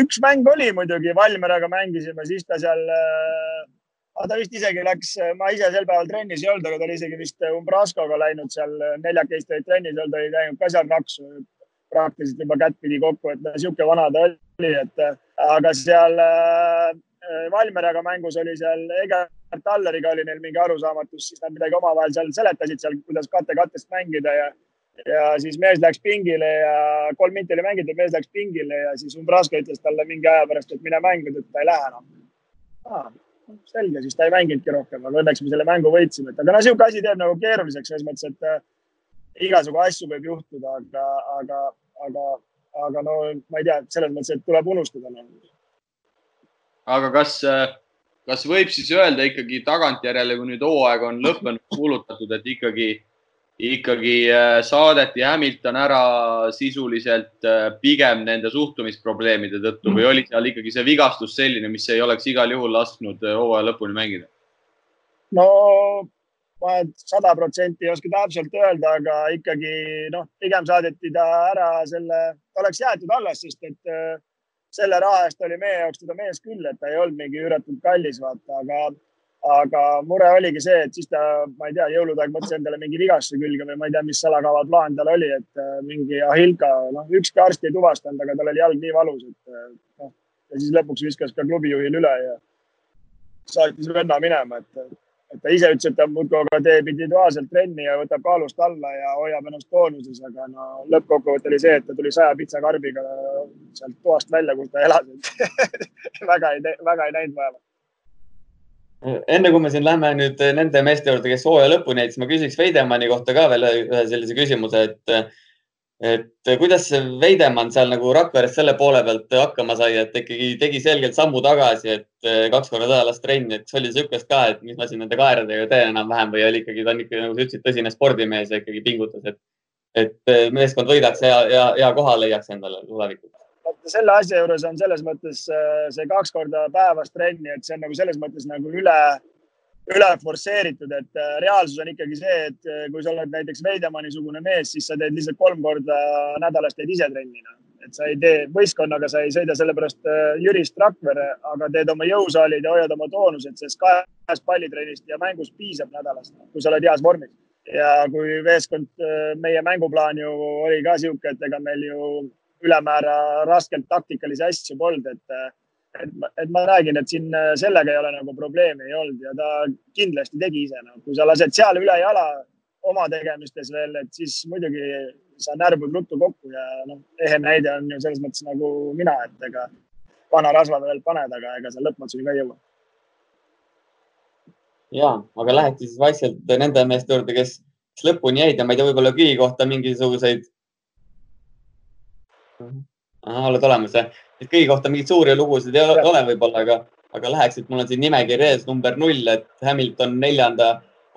üks mäng oli muidugi, Valmeraga mängisime, siis ta seal ta vist isegi läks, ma ise sel päeval trennis ei olnud, aga ta oli isegi vist Umbraskoga läinud seal neljakesti olid trennis olnud, oli läinud ka seal raksu praktiliselt juba kättpidi kokku, et niisugune vana ta oli, et aga seal äh, Valmeraga mängus oli seal Egert Talleriga oli neil mingi arusaamatus, siis nad midagi omavahel seal seletasid seal, kuidas kate kattest mängida ja ja siis mees läks pingile ja kolm minti oli mängitud, mees läks pingile ja siis Umbraska ütles talle mingi aja pärast, et mine mängu, et ta ei lähe enam ah,. selge, siis ta ei mänginudki rohkem, aga õnneks me selle mängu võitsime, et aga no niisugune asi teeb nagu keeruliseks selles mõttes, et igasugu asju võib juhtuda, aga, aga, aga aga no ma ei tea, selles mõttes, et tuleb unustada no.. aga kas, kas võib siis öelda ikkagi tagantjärele, kui nüüd hooaeg on lõppenud, kuulutatud, et ikkagi ikkagi äh, saadeti Hamilton ära sisuliselt äh, pigem nende suhtumisprobleemide tõttu või oli seal ikkagi see vigastus selline, mis ei oleks igal juhul lasknud äh, hooaja lõpuni mängida? no ma sada protsenti ei oska täpselt öelda, aga ikkagi noh, pigem saadeti ta ära selle, ta oleks jäetud alles, sest et selle raha eest oli meie jaoks teda mees küll, et ta ei olnud mingi üüratult kallis, vaata, aga aga mure oligi see, et siis ta, ma ei tea, jõulude aeg mõtles endale mingi vigastuse külge või ma ei tea, mis salakava plaan tal oli, et äh, mingi Ahilka, noh, ükski arst ei tuvastanud, aga tal oli jalg nii valus, et äh, noh, ja siis lõpuks viskas ka klubijuhil üle ja saatis venna minema, et ta ise ütles, et ta muudkui aga teeb individuaalselt trenni ja võtab kaalust alla ja hoiab ennast toonuses, aga no lõppkokkuvõte oli see, et ta tuli saja pitsakarbiga sealt toast välja, kus ta elas, väga ei, väga ei näinud vaeva. Enne kui me siin lähme nüüd nende meeste juurde, kes hooaja lõpuni jäid, siis ma küsiks Veidemanni kohta ka veel ühe sellise küsimuse, et, et kuidas Veidemann seal nagu Rakveres selle poole pealt hakkama sai, et ikkagi tegi selgelt sammu tagasi, et kaks korda nädalas trenni, et kas oli niisugust ka, et mis ma siin nende kaeradega teen enam-vähem või oli ikkagi, ta on ikkagi, nagu sa ütlesid, tõsine spordimees ja ikkagi pingutas, et, et meeskond võidaks ja, ja, ja koha leiaks endale tulevikus. Selle asja juures on selles mõttes see kaks korda päevas trenni, et see on nagu selles mõttes nagu üle, üle forsseeritud, et äh, reaalsus on ikkagi see, et äh, kui sa oled näiteks Veidemanni sugune mees, siis sa teed lihtsalt kolm korda nädalas teed ise trenni. Noh. et sa ei tee võistkonnaga, sa ei sõida sellepärast Jürist Rakvere, aga teed oma jõusaalid ja hoiad oma toonused, sest kahest pallitrennist ja mängust piisab nädalast, kui sa oled heas vormis. ja kui meeskond, meie mänguplaan ju oli ka sihuke, et ega meil ju ülemäära raskelt taktikalisi asju polnud, et, et, et ma räägin, et siin sellega ei ole nagu probleemi ei olnud ja ta kindlasti tegi ise no.. kui sa lased seal üle jala oma tegemistes veel, et siis muidugi sa närvud ruttu kokku ja noh, ehe näide on ju selles mõttes nagu mina, et ega vana rasva veel paned, aga ega sa lõpmatuseni ka ei jõua. ja, aga läheks siis vaikselt nende meeste juurde, kes, kes lõpuni jäid ja ma ei tea, võib-olla Kivi kohta mingisuguseid oled olemas jah? Et kõigi kohta mingeid suuri lugusid ei ole, ole võib-olla, aga, aga läheks, et mul on siin nimekiri ees number null, et Hamilton neljanda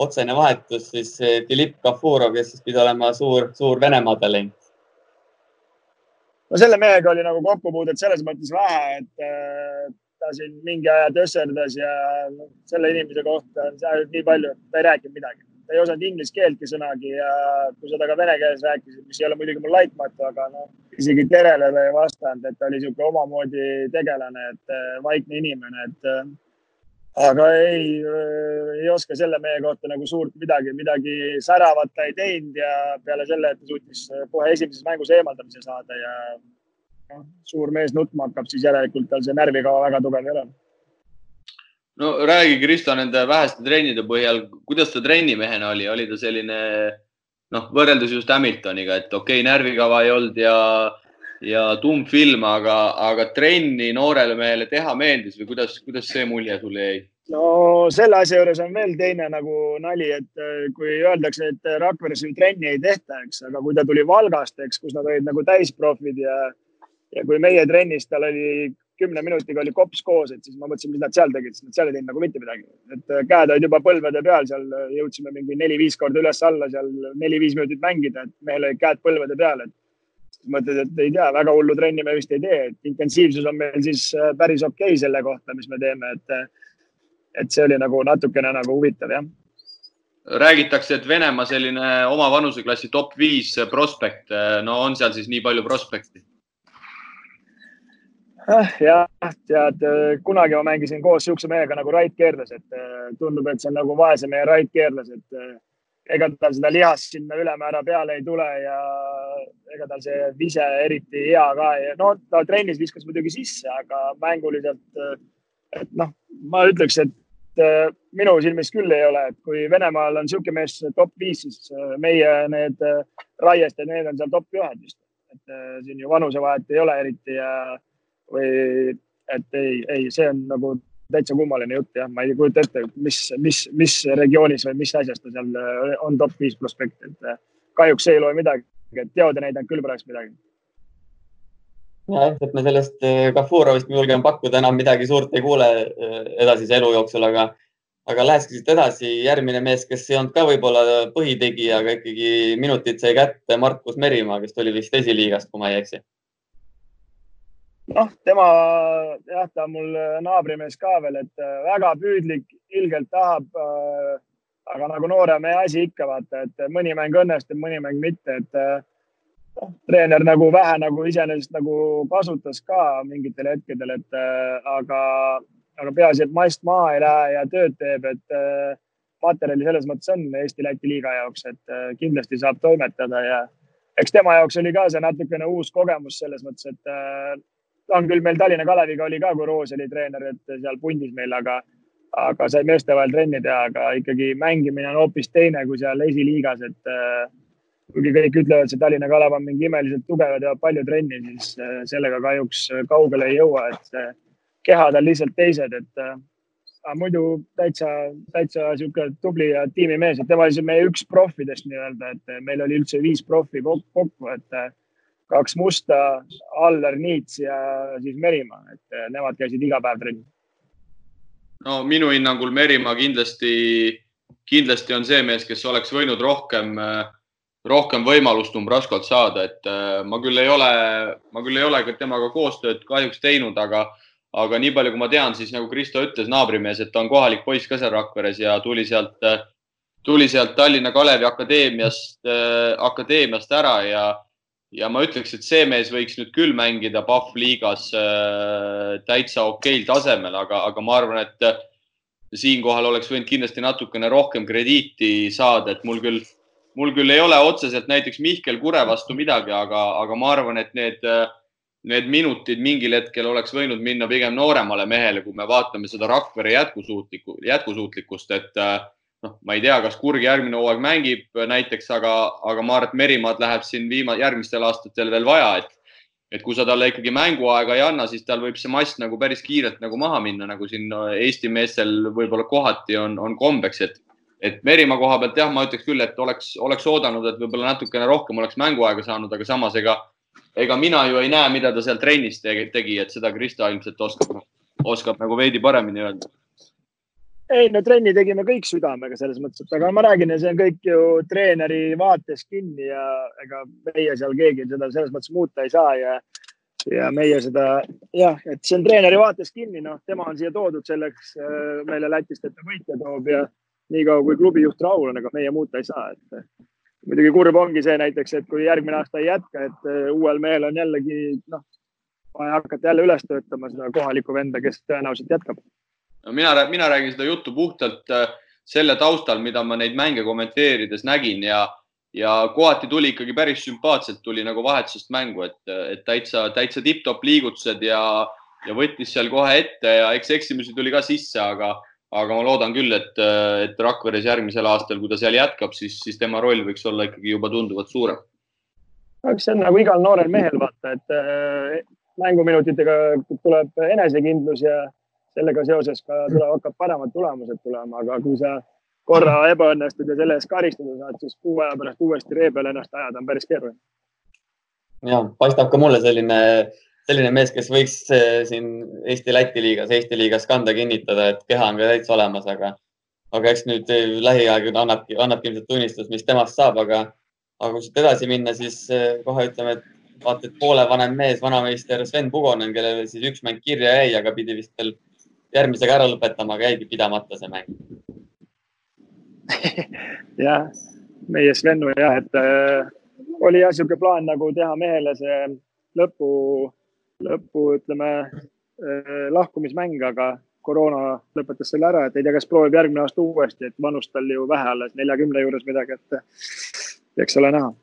otsene vahetus, siis Philipp Kafurov, kes siis pidi olema suur, suur Venemaa talent. no selle mehega oli nagu kokkupuudet selles mõttes vähe, et äh, ta siin mingi aja tösserdas ja selle inimese kohta on seal nii palju, ta ei rääkinud midagi ta ei osanud inglise keeltki sõnagi ja kui sa temaga vene keeles rääkisid, mis ei ole muidugi mul laitmatu, aga noh, isegi terele ta ei vastanud, et ta oli niisugune omamoodi tegelane, et äh, vaikne inimene, et äh, aga ei, äh, ei oska selle mehe kohta nagu suurt midagi, midagi säravat ta ei teinud ja peale selle, et ta suutis kohe esimeses mängus eemaldamise saada ja noh, suur mees nutma hakkab, siis järelikult tal see närvikava väga tugev ei ole no räägi, Kristo, nende väheste trennide põhjal, kuidas ta trennimehena oli, oli ta selline noh, võrreldes just Hamiltoniga, et okei okay,, närvikava ei olnud ja, ja tumm film, aga, aga trenni noorele mehele teha meeldis või kuidas, kuidas see mulje sulle jäi? no selle asja juures on veel teine nagu nali, et äh, kui öeldakse, et Rakveres ju trenni ei tehta, eks, aga kui ta tuli Valgast, eks, kus nad olid nagu täisprofid ja ja kui meie trennis tal oli kümne minutiga oli kops koos, et siis ma mõtlesin, mis nad seal tegid, sest nad seal ei teinud nagu mitte midagi. et äh, käed olid juba põlvede peal, seal äh, jõudsime mingi neli-viis korda üles-alla seal neli-viis minutit mängida, et mehel olid käed põlvede peal, et mõtled, et ei tea, väga hullu trenni me vist ei tee, et intensiivsus on meil siis äh, päris okei okay selle kohta, mis me teeme, et, et see oli nagu natukene nagu huvitav, jah räägitakse, et Venemaa selline oma vanuseklassi top viis prospekt, no on seal siis nii palju prospekti? Ah, jah, tead, kunagi ma mängisin koos siukse mehega nagu Rait Keerles, et eh, tundub, et see on nagu vaese mehe Rait Keerles, et eh, ega tal seda lihast sinna ülemäära peale ei tule ja ega tal see vise eriti hea ka ei, no ta trennis viskas muidugi sisse, aga mänguliselt, et noh, ma ütleks, et minu silmis küll ei ole, et kui Venemaal on niisugune mees top viis, siis meie need Raiest ja need on seal top ühed vist. et siin ju vanusevahet ei ole eriti ja või et ei, ei, see on nagu täitsa kummaline jutt jah, ma ei kujuta ette, mis, mis, mis regioonis või mis asjas ta seal äh, on top viis prospekt, et äh, kahjuks ei loe midagi, et teod ja näidanud küll praegu midagi. jah, et me sellest Kafurovist äh, julgen pakkuda enam midagi suurt ei kuule edasise elu jooksul, aga, aga lähekski siit edasi. järgmine mees, kes ei olnud ka võib-olla põhitegija, aga ikkagi minutid sai kätte, Markus Merimaa, kes tuli vist esiliigast, kui ma ei eksi. Noh, tema jah, ta on mul naabrimees ka veel, et väga püüdlik, ilgelt tahab aga nagu noore mehe asi ikka vaata, et mõni mäng õnnestub, mõni mäng mitte, et noh, treener nagu vähe nagu iseenesest nagu kasutas ka mingitel hetkedel, et aga, aga peaasi, et mast maha ei lähe ja tööd teeb, et materjali selles mõttes on Eesti-Läti liiga jaoks, et kindlasti saab toimetada ja eks tema jaoks oli ka see natukene uus kogemus selles mõttes, et on küll meil Tallinna Kaleviga oli ka, kui Roos oli treener, et seal pundis meil, aga aga sai meeste vahel trenni teha, aga ikkagi mängimine on hoopis teine kui seal esiliigas, et äh, kuigi kõik ütlevad, see Tallinna Kalev on mingi imeliselt tugev ja teeb palju trenni, siis äh, sellega kahjuks kaugele ei jõua, et kehad on lihtsalt teised, et äh, aga muidu täitsa, täitsa sihuke tubli ja tiimimees, et tema oli meie üks profidest nii-öelda, et meil oli üldse viis profi kokku, et kaks musta, Aller, Niits ja siis Merimaa, et nemad käisid iga päev trennis. No minu hinnangul Merimaa kindlasti, kindlasti on see mees, kes oleks võinud rohkem, rohkem võimalust Umbraskolt saada, et äh, ma küll ei ole, ma küll ei ole temaga koostööd kahjuks teinud, aga, aga nii palju, kui ma tean, siis nagu Kristo ütles, naabrimees, et ta on kohalik poiss ka seal Rakveres ja tuli sealt, tuli sealt Tallinna Kalevi Akadeemiast, äh, akadeemiast ära ja ja ma ütleks, et see mees võiks nüüd küll mängida Pahv liigas äh, täitsa okeil tasemel, aga, aga ma arvan, et äh, siinkohal oleks võinud kindlasti natukene rohkem krediiti saada, et mul küll, mul küll ei ole otseselt näiteks Mihkel Kure vastu midagi, aga, aga ma arvan, et need, äh, need minutid mingil hetkel oleks võinud minna pigem nooremale mehele, kui me vaatame seda Rakvere jätkusuutlikku, jätkusuutlikkust, et äh, noh, ma ei tea, kas Kurg järgmine hooaeg mängib näiteks, aga, aga ma arvan, et Merimaad läheb siin viima-, järgmistel aastatel veel vaja, et et kui sa talle ikkagi mänguaega ei anna, siis tal võib see mast nagu päris kiirelt nagu maha minna, nagu siin Eesti meestel võib-olla kohati on, on kombeks, et et Merimaa koha pealt jah, ma ütleks küll, et oleks, oleks oodanud, et võib-olla natukene rohkem oleks mänguaega saanud, aga samas ega, ega mina ju ei näe, mida ta seal trennis tegi, et seda Krista ilmselt oskab, oskab nagu veidi paremini öelda ei no trenni tegime kõik südamega selles mõttes, et aga ma räägin, see on kõik ju treeneri vaates kinni ja ega meie seal keegi seda selles mõttes muuta ei saa ja, ja meie seda jah, et see on treeneri vaates kinni, noh, tema on siia toodud selleks äh, meile Lätist, et ta võitja toob ja niikaua kui klubijuht rahul on, ega meie muuta ei saa, et muidugi kurb ongi see näiteks, et kui järgmine aasta ei jätka, et äh, uuel mehel on jällegi noh, vaja hakata jälle üles töötama seda kohalikku venda, kes tõenäoliselt jätkab mina, mina räägin seda juttu puhtalt äh, selle taustal, mida ma neid mänge kommenteerides nägin ja, ja kohati tuli ikkagi päris sümpaatselt, tuli nagu vahetusest mängu, et, et täitsa, täitsa tipp-topp liigutused ja, ja võttis seal kohe ette ja eks eksimusi tuli ka sisse, aga, aga ma loodan küll, et, et Rakveres järgmisel aastal, kui ta seal jätkab, siis, siis tema roll võiks olla ikkagi juba tunduvalt suurem. eks see on nagu igal noorel mehel vaata, et äh, mänguminutitega tuleb enesekindlus ja sellega seoses ka tuleb, hakkab paremad tulemused tulema, aga kui sa korra ebaõnnestud ja selle eest karistada saad, siis kuu aja pärast uuesti ree peal ennast ajada on päris keeruline. ja paistab ka mulle selline, selline mees, kes võiks eh, siin Eesti-Läti liigas, Eesti liigas kanda kinnitada, et keha on ka täitsa olemas, aga, aga eks nüüd eh, lähiaeg annabki, annabki ilmselt tunnistust, mis temast saab, aga, aga kui siit edasi minna, siis eh, kohe ütleme, et vaata, et poole vanem mees, vanameister Sven Pugonen, kellele siis üks mäng kirja jäi, aga pidi vist veel järgmisega ära lõpetama, aga jäigi pidamata see mäng jah, meie Svenu jah, et äh, oli jah niisugune plaan nagu teha mehele see lõpu, lõpu ütleme äh, lahkumismäng, aga koroona lõpetas selle ära, et ei tea, kas proovib järgmine aasta uuesti, et vanust tal ju vähe alles, neljakümne juures midagi, et eks ole näha.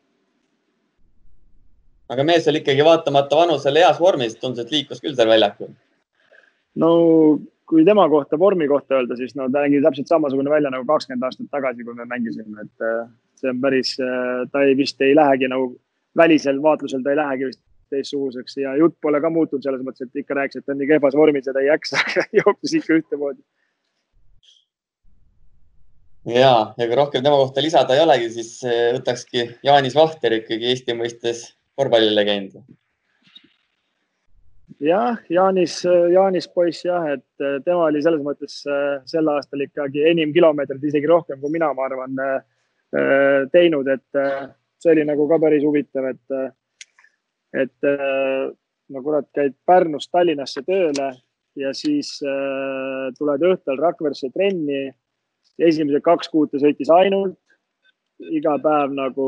aga mees oli ikkagi vaatamata vanusele heas vormis, tundus, et liikus küll seal väljakul. no kui tema kohta, vormi kohta öelda, siis no ta nägi täpselt samasugune välja nagu kakskümmend aastat tagasi, kui me mängisime, et äh, see on päris, äh, ta ei, vist ei lähegi nagu välisel vaatlusel, ta ei lähegi vist teistsuguseks ja jutt pole ka muutunud selles mõttes, et ikka rääkis, et ta on nii kehvas vormis ja ta ei jaksa, jooksis ikka ühtemoodi. ja, ja kui rohkem tema kohta lisada ei olegi, siis äh, võtakski Jaanis Vahter ikkagi Eesti mõistes korvpallilegend jah, Jaanis, Jaanis poiss jah, et tema oli selles mõttes sel aastal ikkagi enim kilomeetreid, isegi rohkem kui mina, ma arvan, teinud, et see oli nagu ka päris huvitav, et, et no kurat, käid Pärnust Tallinnasse tööle ja siis tuled õhtul Rakveresse trenni. esimesed kaks kuud ta sõitis ainult iga päev nagu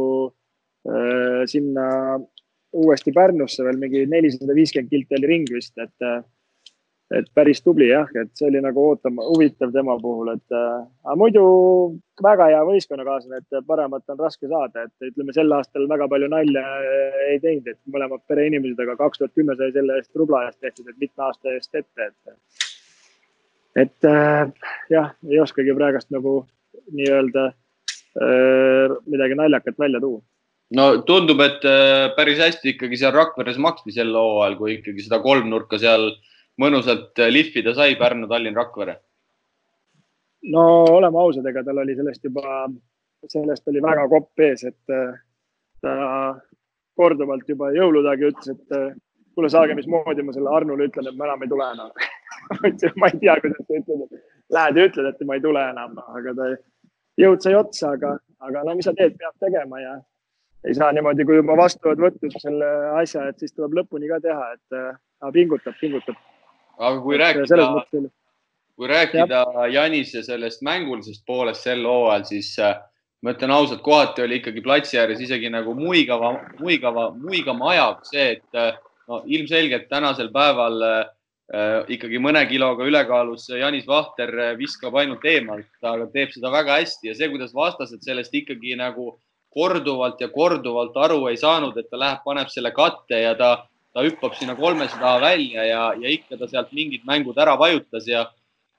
sinna uuesti Pärnusse veel mingi nelisada viiskümmend kilti oli ring vist, et et päris tubli jah, et see oli nagu ootama, huvitav tema puhul, et aga muidu väga hea võistkonnakaaslane, et paremat on raske saada, et ütleme, sel aastal väga palju nalja ei teinud, et mõlemad pereinimesed, aga kaks tuhat kümme sai selle eest rubla eest tehtud, et mitme aasta eest ette, et. et äh, jah, ei oskagi praegust nagu nii-öelda äh, midagi naljakat välja tuua no tundub, et äh, päris hästi ikkagi seal Rakveres maksti sel hooajal, kui ikkagi seda kolmnurka seal mõnusalt äh, lihvida sai Pärnu, Tallinn, Rakvere? no oleme ausad, ega tal oli sellest juba, sellest oli väga kopp ees, et äh, ta korduvalt juba jõuludagi ütles, et kuule, saage, mismoodi ma selle Arnule ütlen, et ma enam ei tule enam ma ei tea, kuidas ta ütleb, et lähed ja ütled, et ma ei tule enam, aga ta jõud sai otsa, aga, aga no mis sa teed, peab tegema ja ei saa niimoodi, kui juba vastu oled võtnud selle asja, et siis tuleb lõpuni ka teha, et äh, pingutab, pingutab. Aga kui rääkida, kui rääkida Janise sellest mängulisest poolest sel hooajal, siis äh, ma ütlen ausalt, kohati oli ikkagi platsi ääres isegi nagu muigava, muigava, muigama ajav see, et äh, no ilmselgelt tänasel päeval äh, ikkagi mõne kiloga ülekaalus Janis Vahter viskab ainult eemalt, aga teeb seda väga hästi ja see, kuidas vastased sellest ikkagi nagu korduvalt ja korduvalt aru ei saanud, et ta läheb, paneb selle katte ja ta ta hüppab sinna kolmesada välja ja, ja ikka ta sealt mingid mängud ära vajutas ja,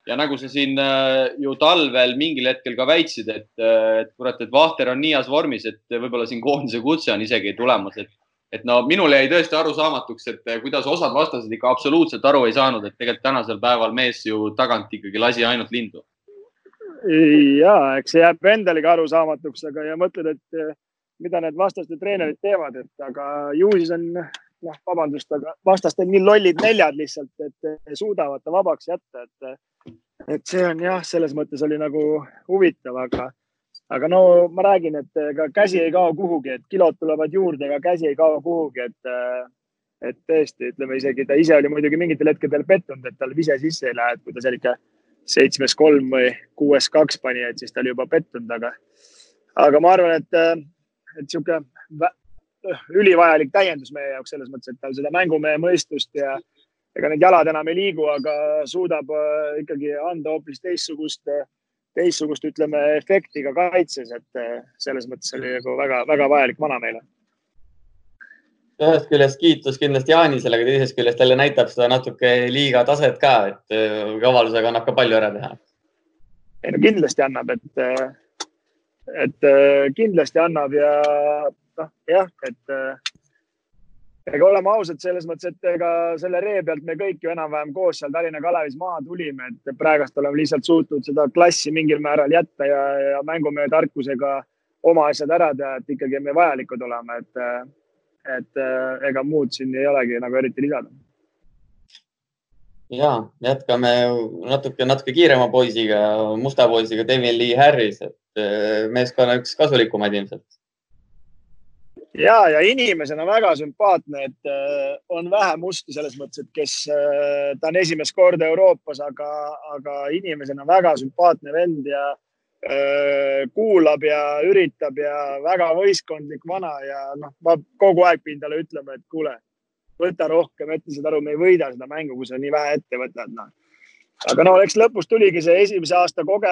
ja nagu sa siin äh, ju talvel mingil hetkel ka väitsid, et, äh, et kurat, et Vahter on nii heas vormis, et võib-olla siin koondise kutse on isegi tulemas, et, et no minule jäi tõesti arusaamatuks, et äh, kuidas osad vastased ikka absoluutselt aru ei saanud, et tegelikult tänasel päeval mees ju tagant ikkagi lasi ainult lindu. Ja eks see jääb endalegi arusaamatuks, aga ja mõtled, et mida need vastaste treenerid teevad, et aga ju siis on noh, vabandust, aga vastastel nii lollid neljad lihtsalt, et suudavad ta vabaks jätta, et, et see on jah, selles mõttes oli nagu huvitav, aga, aga no ma räägin, et ega käsi ei kao kuhugi, et kilod tulevad juurde, ega käsi ei kao kuhugi, et, et tõesti, ütleme isegi ta ise oli muidugi mingitel hetkedel pettunud, et tal vise sisse ei lähe, et kui ta seal ikka seitsmes kolm või kuues kaks pani, et siis ta oli juba pettunud, aga, aga ma arvan, et, et sihuke ülivajalik täiendus meie jaoks selles mõttes, et tal seda mängumehe mõistust ja ega need jalad enam ei liigu, aga suudab äh, ikkagi anda hoopis teistsugust, teistsugust, ütleme, efekti ka kaitses, et äh, selles mõttes oli nagu väga-väga vajalik vana meile. Ühest küljest kiitus kindlasti Jaanisele, aga teisest küljest jälle näitab seda natuke liiga taset ka, et äh, kavalusega annab ka palju ära teha. ei no kindlasti annab, et, et kindlasti annab ja noh, jah, et äh, ega oleme ausad selles mõttes, et ega selle ree pealt me kõik ju enam-vähem koos seal Tallinna Kalevis maha tulime, et praegust oleme lihtsalt suutnud seda klassi mingil määral jätta ja, ja mängumehe tarkusega oma asjad ära teha, et ikkagi me vajalikud oleme, et, et äh, ega muud siin ei olegi nagu eriti lisada. ja jätkame natuke, natuke kiirema poisiga, musta poisiga, Devin Lee Harris, et äh, meeskonna üks kasulikumaid ilmselt ja, ja inimesena väga sümpaatne, et äh, on vähe musti selles mõttes, et kes ta on esimest korda Euroopas, aga, aga inimesena väga sümpaatne vend ja kuulab ja üritab ja väga võistkondlik vana ja noh, ma kogu aeg pidin talle ütlema, et kuule, võta rohkem ette, saad aru, me ei võida seda mängu, kui sa nii vähe ette võtad no.. aga no eks lõpus tuligi see esimese aasta koge,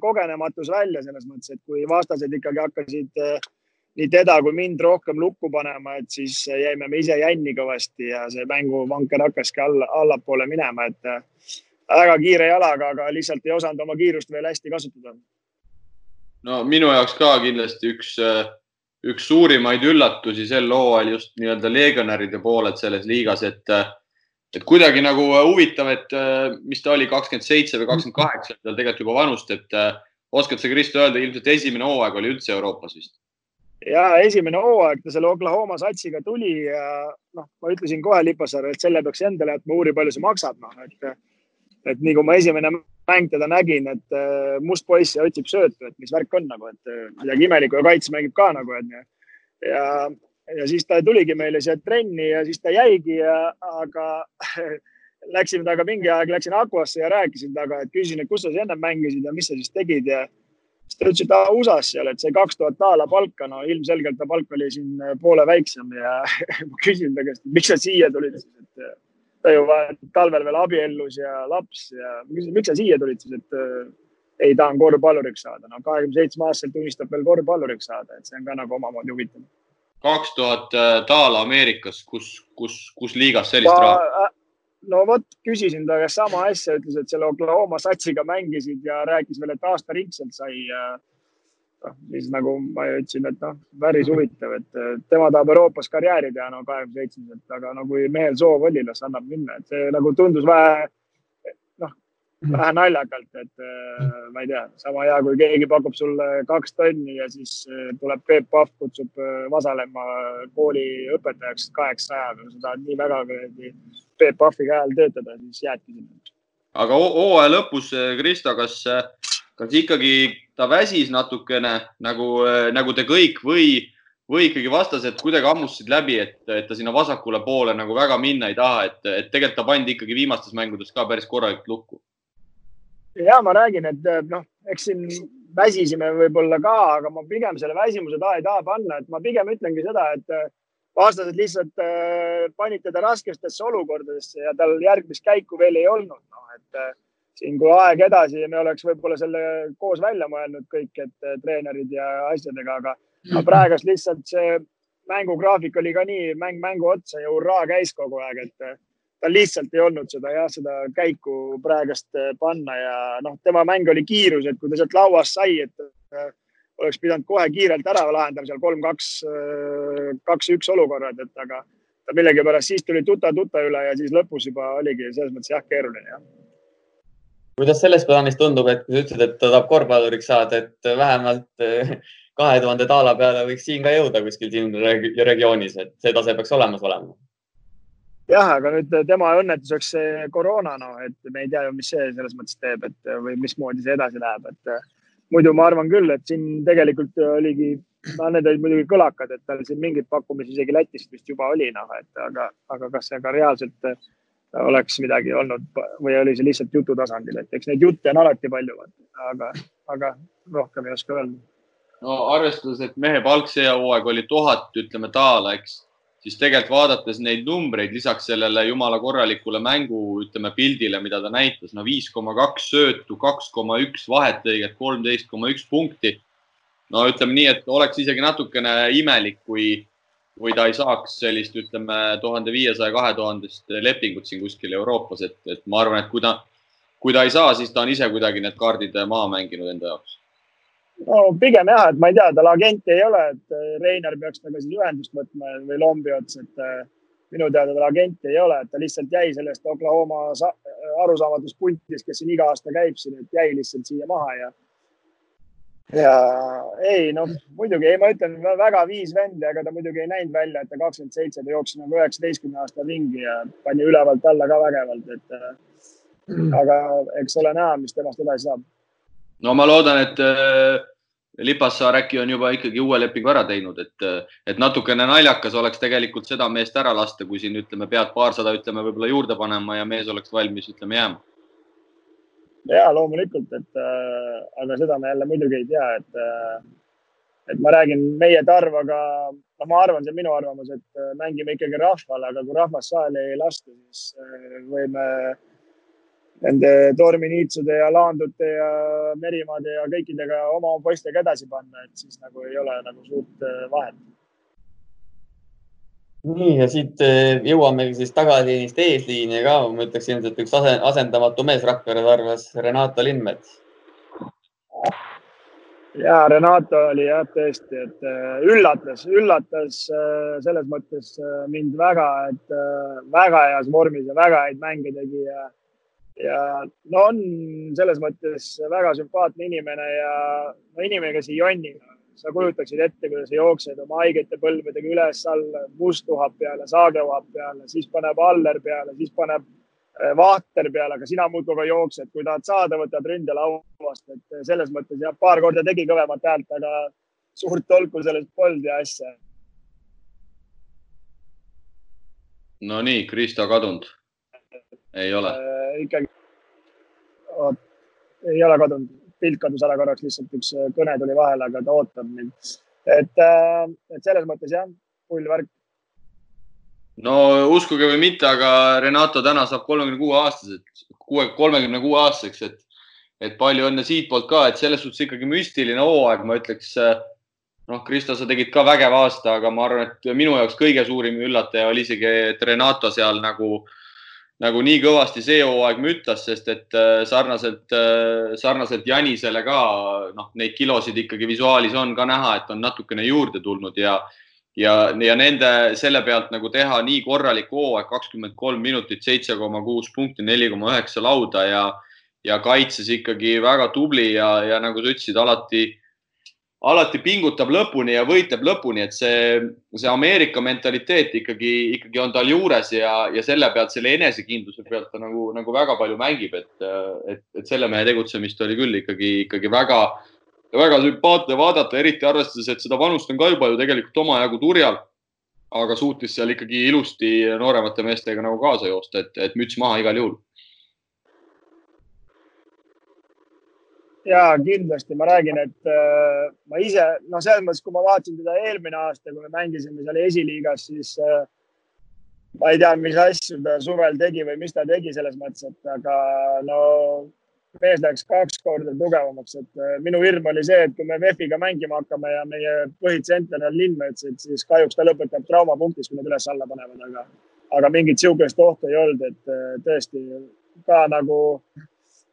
kogenematus välja selles mõttes, et kui vastased ikkagi hakkasid äh, nii teda kui mind rohkem lukku panema, et siis jäime me ise jänni kõvasti ja see mänguvanker hakkaski alla, allapoole minema, et äh, väga kiire jalaga, aga lihtsalt ei osanud oma kiirust veel hästi kasutada. No minu jaoks ka kindlasti üks, äh, üks suurimaid üllatusi sel hooajal just nii-öelda legionäride poolelt selles liigas, et äh, et kuidagi nagu huvitav, et mis ta oli, kakskümmend seitse või kakskümmend kaheksa, tal tegelikult juba vanust, et oskad sa, Kristo, öelda, ilmselt esimene hooaeg oli üldse Euroopas vist? ja esimene hooaeg ta selle Oklahoma satsiga tuli ja noh, ma ütlesin kohe Lipasaarele, et selle peaks endale jätma, uuri, palju see maksab, noh, et, et nii kui ma esimene mäng teda nägin, et äh, must poiss ja otsib söötu, et mis värk on nagu, et äh, midagi imelikku ja kaitse mängib ka nagu, et ja, ja siis ta tuligi meile siia trenni ja siis ta jäigi ja, aga läksime temaga mingi aeg, läksin Aquasse ja rääkisin temaga, et küsisin, et kus sa siis ennem mängisid ja mis sa siis tegid ja siis ta ütles, et aa USA-s seal, et sai kaks tuhat daala palka, no ilmselgelt ta palk oli siin äh, poole väiksem ja ma küsin ta käest, miks sa siia tulid siis, et ta ju talvel veel abiellus ja laps ja küsin, miks sa siia tulid siis, et äh, ei, tahan korvpalluriks saada. no kahekümne seitsme aastaselt unistab veel korvpalluriks saada, et see on ka nagu omamoodi huvitav. kaks tuhat daala Ameerikas, kus, kus, kus liigas sellist ma, raha? no vot, küsisin ta käest sama asja, ütles, et selle Oklahoma satsiga mängisid ja rääkis veel, et aastaringselt sai. noh, siis nagu ma ütlesin, et noh, päris huvitav, et tema tahab Euroopas karjääri teha, no kahekümne seitsmeselt, aga no kui mehel soov oli, las annab minna, et see nagu tundus vähe vähe naljakalt, et äh, ma ei tea, sama hea, kui keegi pakub sulle kaks tonni ja siis äh, tuleb Peep Pahv, kutsub Vasalemma kooli õpetajaks kaheksasajaga, sa tahad nii väga kuradi Peep Pahvi käe all töötada, siis jäädki sinna. aga hooaja lõpus, Kristo, kas, kas ikkagi ta väsis natukene nagu, nagu te kõik või, või ikkagi vastas, et kuidagi hammustasid läbi, et, et ta sinna vasakule poole nagu väga minna ei taha, et, et tegelikult ta pandi ikkagi viimastes mängudes ka päris korralikult lukku ja ma räägin, et eh, noh, eks siin väsisime võib-olla ka, aga ma pigem selle väsimuse taha ei taha panna, et ma pigem ütlengi seda, et eh, vastased lihtsalt äh, panid teda raskestesse olukordadesse ja tal järgmist käiku veel ei olnud. noh, et äh, siin, kui aeg edasi, me oleks võib-olla selle koos välja mõelnud kõik, et äh, treenerid ja asjadega, aga, aga praegust lihtsalt see mängugraafik oli ka nii mäng mängu otsa ja hurraa käis kogu aeg, et tal lihtsalt ei olnud seda jah, seda käiku praegast äh, panna ja noh, tema mäng oli kiirus, et kui ta sealt lauast sai, et oleks pidanud kohe kiirelt ära lahendama seal kolm, kaks, äh, kaks, üks olukorrad, et aga millegipärast siis tuli tuta-tuta üle ja siis lõpus juba oligi selles mõttes jah, keeruline jah. Kuidas selles plaanis tundub, et kui sa ütlesid, et ta tahab korvpalluriks saada, et vähemalt kahe tuhande daala peale võiks siin ka jõuda kuskil siin regioonis, et see tase peaks olemas olema? Jah, aga nüüd tema õnnetuseks see koroona, noh, et me ei tea ju, mis see selles mõttes teeb, et või mismoodi see edasi läheb, et äh, muidu ma arvan küll, et siin tegelikult oligi, no need olid muidugi kõlakad, et tal siin mingeid pakkumisi isegi Lätist vist juba oli, noh, et aga, aga kas see ka reaalselt äh, oleks midagi olnud või oli see lihtsalt jutu tasandil, et eks neid jutte on alati palju, aga, aga rohkem ei oska öelda. no arvestades, et mehe palk see hooaeg oli tuhat, ütleme daala, eks siis tegelikult vaadates neid numbreid lisaks sellele jumala korralikule mängu, ütleme pildile, mida ta näitas, no viis koma kaks söötu, kaks koma üks vahetlõiget, kolmteist koma üks punkti. no ütleme nii, et oleks isegi natukene imelik, kui, kui ta ei saaks sellist, ütleme tuhande viiesaja, kahe tuhandest lepingut siin kuskil Euroopas, et, et ma arvan, et kui ta, kui ta ei saa, siis ta on ise kuidagi need kaardid maha mänginud enda jaoks no pigem jah, et ma ei tea, tal agenti ei ole, et äh, Reinar peaks temaga siis ühendust võtma või Lombi ots, et äh, minu teada tal agenti ei ole, et ta lihtsalt jäi sellest Oklahoma arusaamatust punktist, kes siin iga aasta käib siin, et jäi lihtsalt siia maha ja. Ja ei noh, muidugi ei, ma ütlen väga viis vendi, aga ta muidugi ei näinud välja, et ta kakskümmend seitse, ta jooksis nagu üheksateistkümne aasta ringi ja pani ülevalt alla ka vägevalt, et äh, mm. aga eks ole näha, mis temast edasi saab no ma loodan, et äh, Lipassaar äkki on juba ikkagi uue lepingu ära teinud, et, et natukene naljakas oleks tegelikult seda meest ära lasta, kui siin ütleme, pead paarsada, ütleme võib-olla juurde panema ja mees oleks valmis, ütleme jääma. Ja loomulikult, et äh, aga seda me jälle muidugi ei tea, et äh, et ma räägin meie Tarvaga, noh, ma arvan, see on minu arvamus, et äh, mängime ikkagi rahvale, aga kui rahvas saali ei lasta, siis äh, võime nende torminiitsude ja laandute ja merimaade ja kõikidega oma poistega edasi panna, et siis nagu ei ole nagu suurt äh, vahet. Nii ja siit äh, jõuamegi siis tagaliinist eesliini ka, ma ütleks ilmselt üks asendamatu mees Rakvere tarvas, Renato Lindmets. ja Renato oli jah, tõesti, et äh, üllatas, üllatas selles mõttes mind väga, et väga heas vormis ja väga häid mänge tegi ja ja no on selles mõttes väga sümpaatne inimene ja no inimene, kes ei jonni, sa kujutaksid ette, kuidas sa jooksed oma haigete põlvedega üles-alla, Must uhab peale, Saage uhab peale, siis paneb Aller peale, siis paneb äh, Vahter peale, aga sina muudkui ka jooksed, kui tahad saada, võtad ründelauast, et selles mõttes jah, paar korda tegi kõvemat häält, aga suurt tolku sellest polnud ja asja. Nonii, Kristo kadunud? ei ole äh,? ikkagi, ei ole kadunud pilt kadus ära korraks, lihtsalt üks äh, kõne tuli vahele, aga ta ootab mind. et, äh, et selles mõttes jah, pull värk. no uskuge või mitte, aga Renato täna saab kolmekümne kuue aastaseks, kuue, kolmekümne kuue aastaseks, et, et palju õnne siitpoolt ka, et selles suhtes ikkagi müstiline hooaeg, ma ütleks. Äh, noh, Kristo, sa tegid ka vägeva aasta, aga ma arvan, et minu jaoks kõige suurim üllataja oli isegi, et Renato seal nagu äh, nagu nii kõvasti see hooaeg müttas, sest et äh, sarnaselt, äh, sarnaselt Janisele ka noh, neid kilosid ikkagi visuaalis on ka näha, et on natukene juurde tulnud ja ja, ja nende selle pealt nagu teha nii korralik hooaeg, kakskümmend kolm minutit, seitse koma kuus punkti, neli koma üheksa lauda ja ja kaitses ikkagi väga tubli ja, ja nagu sa ütlesid, alati alati pingutab lõpuni ja võitleb lõpuni, et see, see Ameerika mentaliteet ikkagi, ikkagi on tal juures ja, ja selle pealt, selle enesekindluse pealt ta nagu, nagu väga palju mängib, et, et, et selle mehe tegutsemist oli küll ikkagi, ikkagi väga, väga sümpaatne vaadata, eriti arvestades, et seda vanust on ka juba ju tegelikult omajagu turjal. aga suutis seal ikkagi ilusti nooremate meestega nagu kaasa joosta, et, et müts maha igal juhul ja kindlasti. Ma räägin, et äh, ma ise, noh, selles mõttes, kui ma vaatasin teda eelmine aasta, kui me mängisime seal esiliigas, siis äh, ma ei tea, mis asju ta suvel tegi või mis ta tegi selles mõttes, et aga no mees läks kaks korda tugevamaks, et äh, minu hirm oli see, et kui me VEF-iga mängima hakkame ja meie põhitsenter on Lindmets, et siis kahjuks ta lõpetab traumapunktis, kui nad üles-alla panevad, aga, aga mingit sihukest ohtu ei olnud, et tõesti ka nagu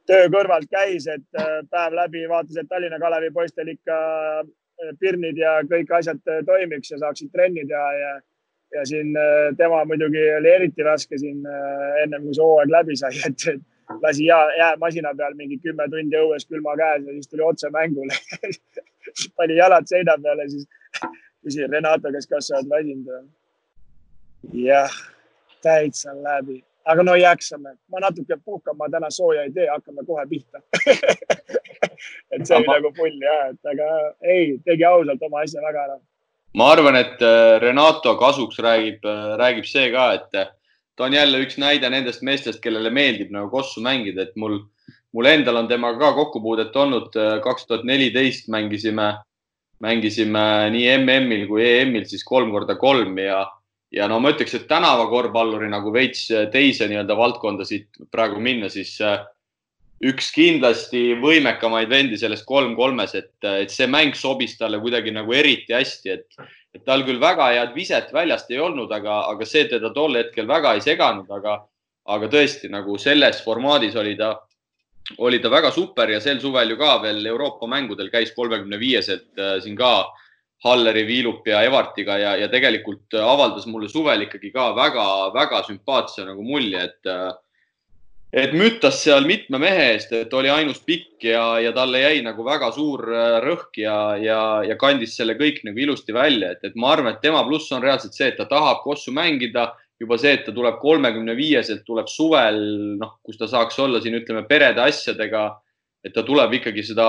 töö kõrvalt käis, et äh, päev läbi vaatas, et Tallinna Kalevi poistel ikka äh, pirnid ja kõik asjad äh, toimiks ja saaksid trenni teha ja, ja siin tema muidugi oli eriti raske siin ennem kui see hooaeg läbi sai, et lasi jää, jäämasina peal mingi kümme tundi õues külma käes ja siis tuli otse mängule pani jalad seina peale, siis küsin Renato käest, kas sa oled väsinud. jah, täitsa läbi aga no jaksame, ma natuke puhkan, ma täna sooja ei tee, hakkame kohe pihta et see oli nagu pull ja, et aga ei, tegi ausalt oma asja väga ära. ma arvan, et äh, Renato kasuks räägib, äh, räägib see ka, et äh, ta on jälle üks näide nendest meestest, kellele meeldib nagu kossu mängida, et mul, mul endal on temaga ka kokkupuudet olnud. kaks tuhat neliteist mängisime, mängisime nii MM-il kui EM-il siis kolm korda kolm ja ja no ma ütleks, et tänavakorvpalluri nagu veits teise nii-öelda valdkonda siit praegu minna, siis äh, üks kindlasti võimekamaid vendi sellest kolm kolmes, et, et see mäng sobis talle kuidagi nagu eriti hästi, et, et tal küll väga head viset väljast ei olnud, aga, aga see teda tol hetkel väga ei seganud, aga, aga tõesti nagu selles formaadis oli ta, oli ta väga super ja sel suvel ju ka veel Euroopa mängudel käis kolmekümne viieselt siin ka äh, Halleri, Viilupi ja Evartiga ja, ja tegelikult avaldas mulle suvel ikkagi ka väga-väga sümpaatse nagu mulje, et et müttas seal mitme mehe eest, et oli ainus pikk ja, ja talle jäi nagu väga suur äh, rõhk ja, ja, ja kandis selle kõik nagu ilusti välja, et, et ma arvan, et tema pluss on reaalselt see, et ta tahab kossu mängida, juba see, et ta tuleb kolmekümne viieselt, tuleb suvel, noh, kus ta saaks olla siin, ütleme, perede asjadega, et ta tuleb ikkagi seda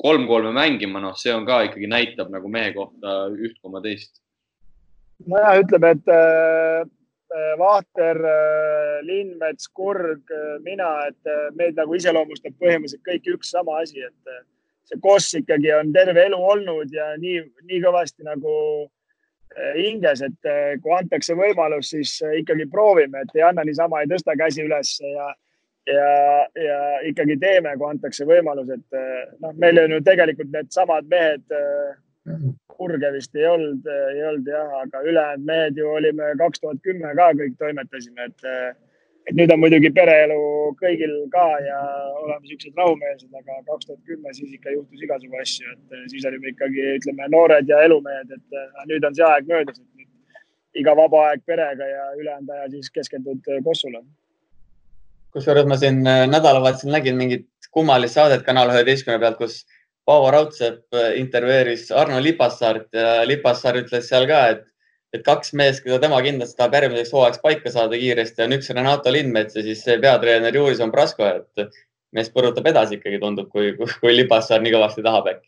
kolm-kolme mängima, noh, see on ka ikkagi näitab nagu mehe kohta üht koma teist. nojah, ütleme, et äh, äh, Vahter äh,, Lindmets, Kurg äh,, mina, et äh, meid nagu iseloomustab põhimõtteliselt kõik üks sama asi, et äh, see koss ikkagi on terve elu olnud ja nii, nii kõvasti nagu äh, hinges, et äh, kui antakse võimalus, siis ikkagi proovime, et ei anna niisama, ei tõsta käsi üles ja ja, ja ikkagi teeme, kui antakse võimalus, et eh, noh, meil on ju tegelikult needsamad mehed. Kurge eh, vist ei olnud, eh, ei olnud jah, aga ülejäänud mehed ju olime kaks tuhat kümme ka kõik toimetasime, et, et nüüd on muidugi pereelu kõigil ka ja oleme siuksed rahumeelsed, aga kaks tuhat kümme siis ikka juhtus igasugu asju, et siis olime ikkagi, ütleme, noored ja elumehed, et nüüd on see aeg möödas, et nüüd iga vaba aeg perega ja ülejäänud aja siis keskendud kossule kusjuures ma siin äh, nädalavahetusel nägin mingit kummalist saadet Kanal üheteistkümne pealt, kus Paavo Raudsepp intervjueeris Arno Lipassaart ja Lipassaar ütles seal ka, et, et kaks meest, keda tema kindlasti tahab järgmiseks hooajaks paika saada kiiresti, on üks Renato Lindmets ja siis peatreener Jurison Prasko, et mees põrutab edasi ikkagi tundub, kui, kui Lipassaar nii kõvasti tahab äkki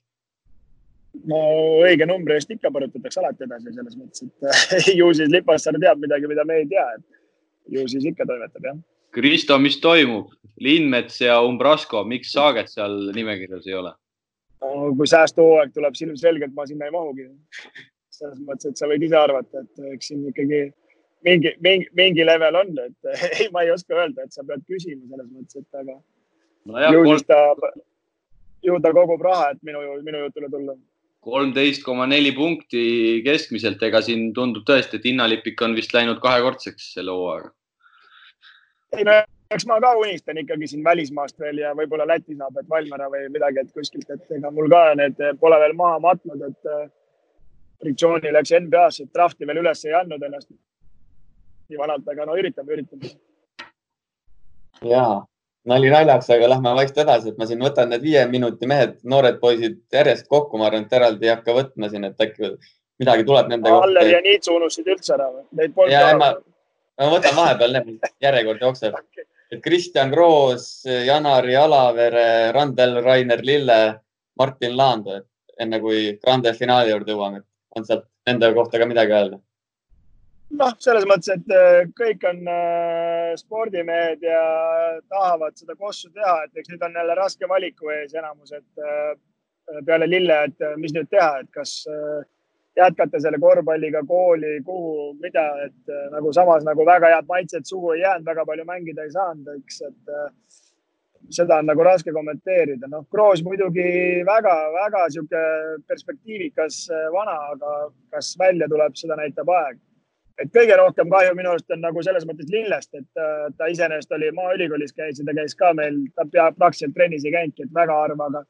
no õige numbri eest ikka põrutatakse alati edasi selles mõttes, et ju siis Lipassaar teab midagi, mida me ei tea, ju siis ikka toimetab jah. Kristo, mis toimub? Lindmets ja Umbrasko, miks Saaget seal nimekirjas ei ole no,? kui säästuhooaeg tuleb, siis ilmselgelt ma sinna ei mahugi. selles mõttes, et sa võid ise arvata, et eks siin ikkagi mingi, mingi, mingi level on, et ei, ma ei oska öelda, et sa pead küsima selles mõttes, et aga no ju siis ta, ju ta kogub raha, et minu, minu jutule tulla kolmteist koma neli punkti keskmiselt, ega siin tundub tõesti, et hinnalipik on vist läinud kahekordseks selle hooaega. Ei no eks ma ka unistan ikkagi siin välismaast veel ja võib-olla Läti saab, et Valmiera või midagi, et kuskilt, et ega mul ka need pole veel maha matnud, et äh, Ritšooni läks NBA-sse, drafti veel üles ei andnud ennast nii vanalt, aga no üritame, üritame. ja nali naljaks, aga lähme vaikselt edasi, et ma siin võtan need viie minuti mehed, noored poisid järjest kokku, ma arvan, et eraldi ei hakka võtma siin, et äkki midagi tuleb nende kohta. Aller ja Niitsu unustasid üldse ära või? Neid polnud ka. Ma, ma võtan vahepeal, need järjekord jookseb okay.. et Kristjan Kroos, Janari Alavere, Randel Rainer Lille, Martin Laand, enne kui grande finaali juurde jõuame, on sealt nende kohta ka midagi öelda? noh, selles mõttes, et äh, kõik on äh, spordimehed ja tahavad seda kossu teha, et eks nüüd on jälle raske valiku ees enamus, et äh, peale Lille, et mis nüüd teha, et kas jätkata selle korvpalliga kooli, kuhu, mida, et nagu samas nagu väga head maitset suhu ei jäänud, väga palju mängida ei saanud, eks, et seda on nagu raske kommenteerida. noh, Kroos muidugi väga-väga sihuke perspektiivikas vana, aga kas välja tuleb, seda näitab aeg et kõige rohkem kahju minu arust on nagu selles mõttes Lillest, et äh, ta iseenesest oli Maaülikoolis käis ja ta käis ka meil, ta pea praktiliselt trennis ei käinudki, et väga harva, aga,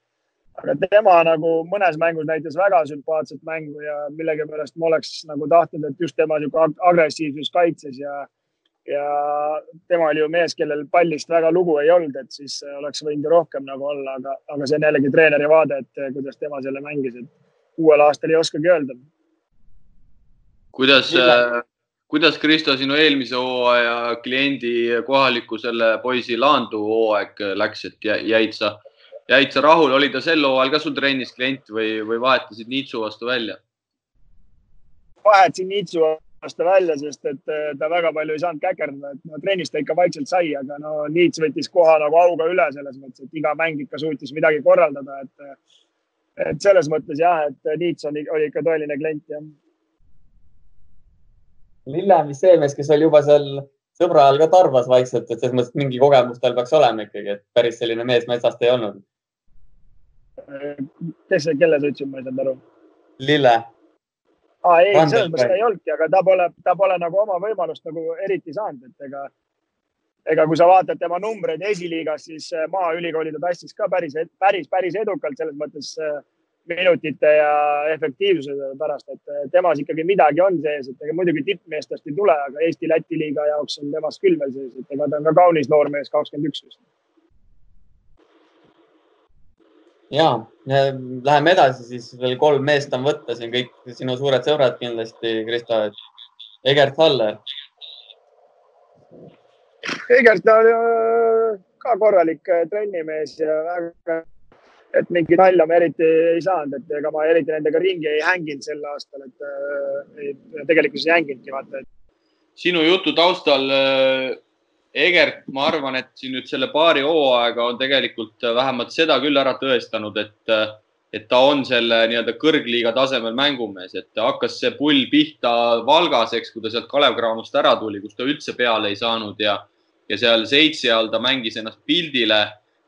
aga tema nagu mõnes mängus näitas väga sümpaatset mängu ja millegipärast ma oleks nagu tahtnud, et just tema niisugune agressiivsus kaitses ja, ja tema oli ju mees, kellel pallist väga lugu ei olnud, et siis oleks võinud ju rohkem nagu olla, aga, aga see on jällegi treeneri vaade, et kuidas tema selle mängis, et uuel aastal ei oskagi öelda. Kuidas, kuidas Kristo sinu eelmise hooaja kliendi kohaliku selle poisi Laandu hooaeg läks, et jäid sa, jäid sa rahule, oli ta sel hooajal ka sul trennis klient või, või vahetasid Niitsu vastu välja? vahetasin Niitsu vastu välja, sest et eh, ta väga palju ei saanud käkerdada, et no trennis ta ikka vaikselt sai, aga no Niits võttis koha nagu auga üle selles mõttes, et iga mäng ikka suutis midagi korraldada, et et selles mõttes jah, et Niits on, oli ikka tõeline klient jah Lillehammis see mees, kes oli juba seal sõbra ajal ka Tarvas vaikselt, et selles mõttes mingi kogemus tal peaks olema ikkagi, et päris selline mees metsast ei olnud. Kes see, kelle sa ütlesid, ma ei saanud aru? Lille. aa, ei, selles mõttes ta ei olnudki, aga ta pole, ta pole nagu oma võimalust nagu eriti saanud, et ega, ega kui sa vaatad tema numbreid esiliigas, siis Maaülikooli ta tassis ka päris, päris, päris edukalt selles mõttes äh, minutite ja efektiivsuse pärast, et temas ikkagi midagi on sees, et ega muidugi tippmeest tast ei tule, aga Eesti-Läti liiga jaoks on temas küll veel sees, et ega ta on ka kaunis noor mees, kakskümmend üks vist. Ja, läheme edasi, siis veel kolm meest on võtta siin kõik sinu suured sõbrad kindlasti, Kristo, et Egert Haller. Egert on ka korralik trennimees ja väga et mingit nalja ma eriti ei saanud, et ega ma eriti nendega ringi ei hänginud sel aastal, et äh, tegelikkuses ei hänginudki, vaata et.... sinu jutu taustal äh, Egert, ma arvan, et siin nüüd selle paari hooaega on tegelikult vähemalt seda küll ära tõestanud, et, et ta on selle nii-öelda kõrgliiga tasemel mängumees, et hakkas see pull pihta Valgas, eks, kui ta sealt Kalev Cramost ära tuli, kus ta üldse peale ei saanud ja, ja seal seitse all ta mängis ennast pildile.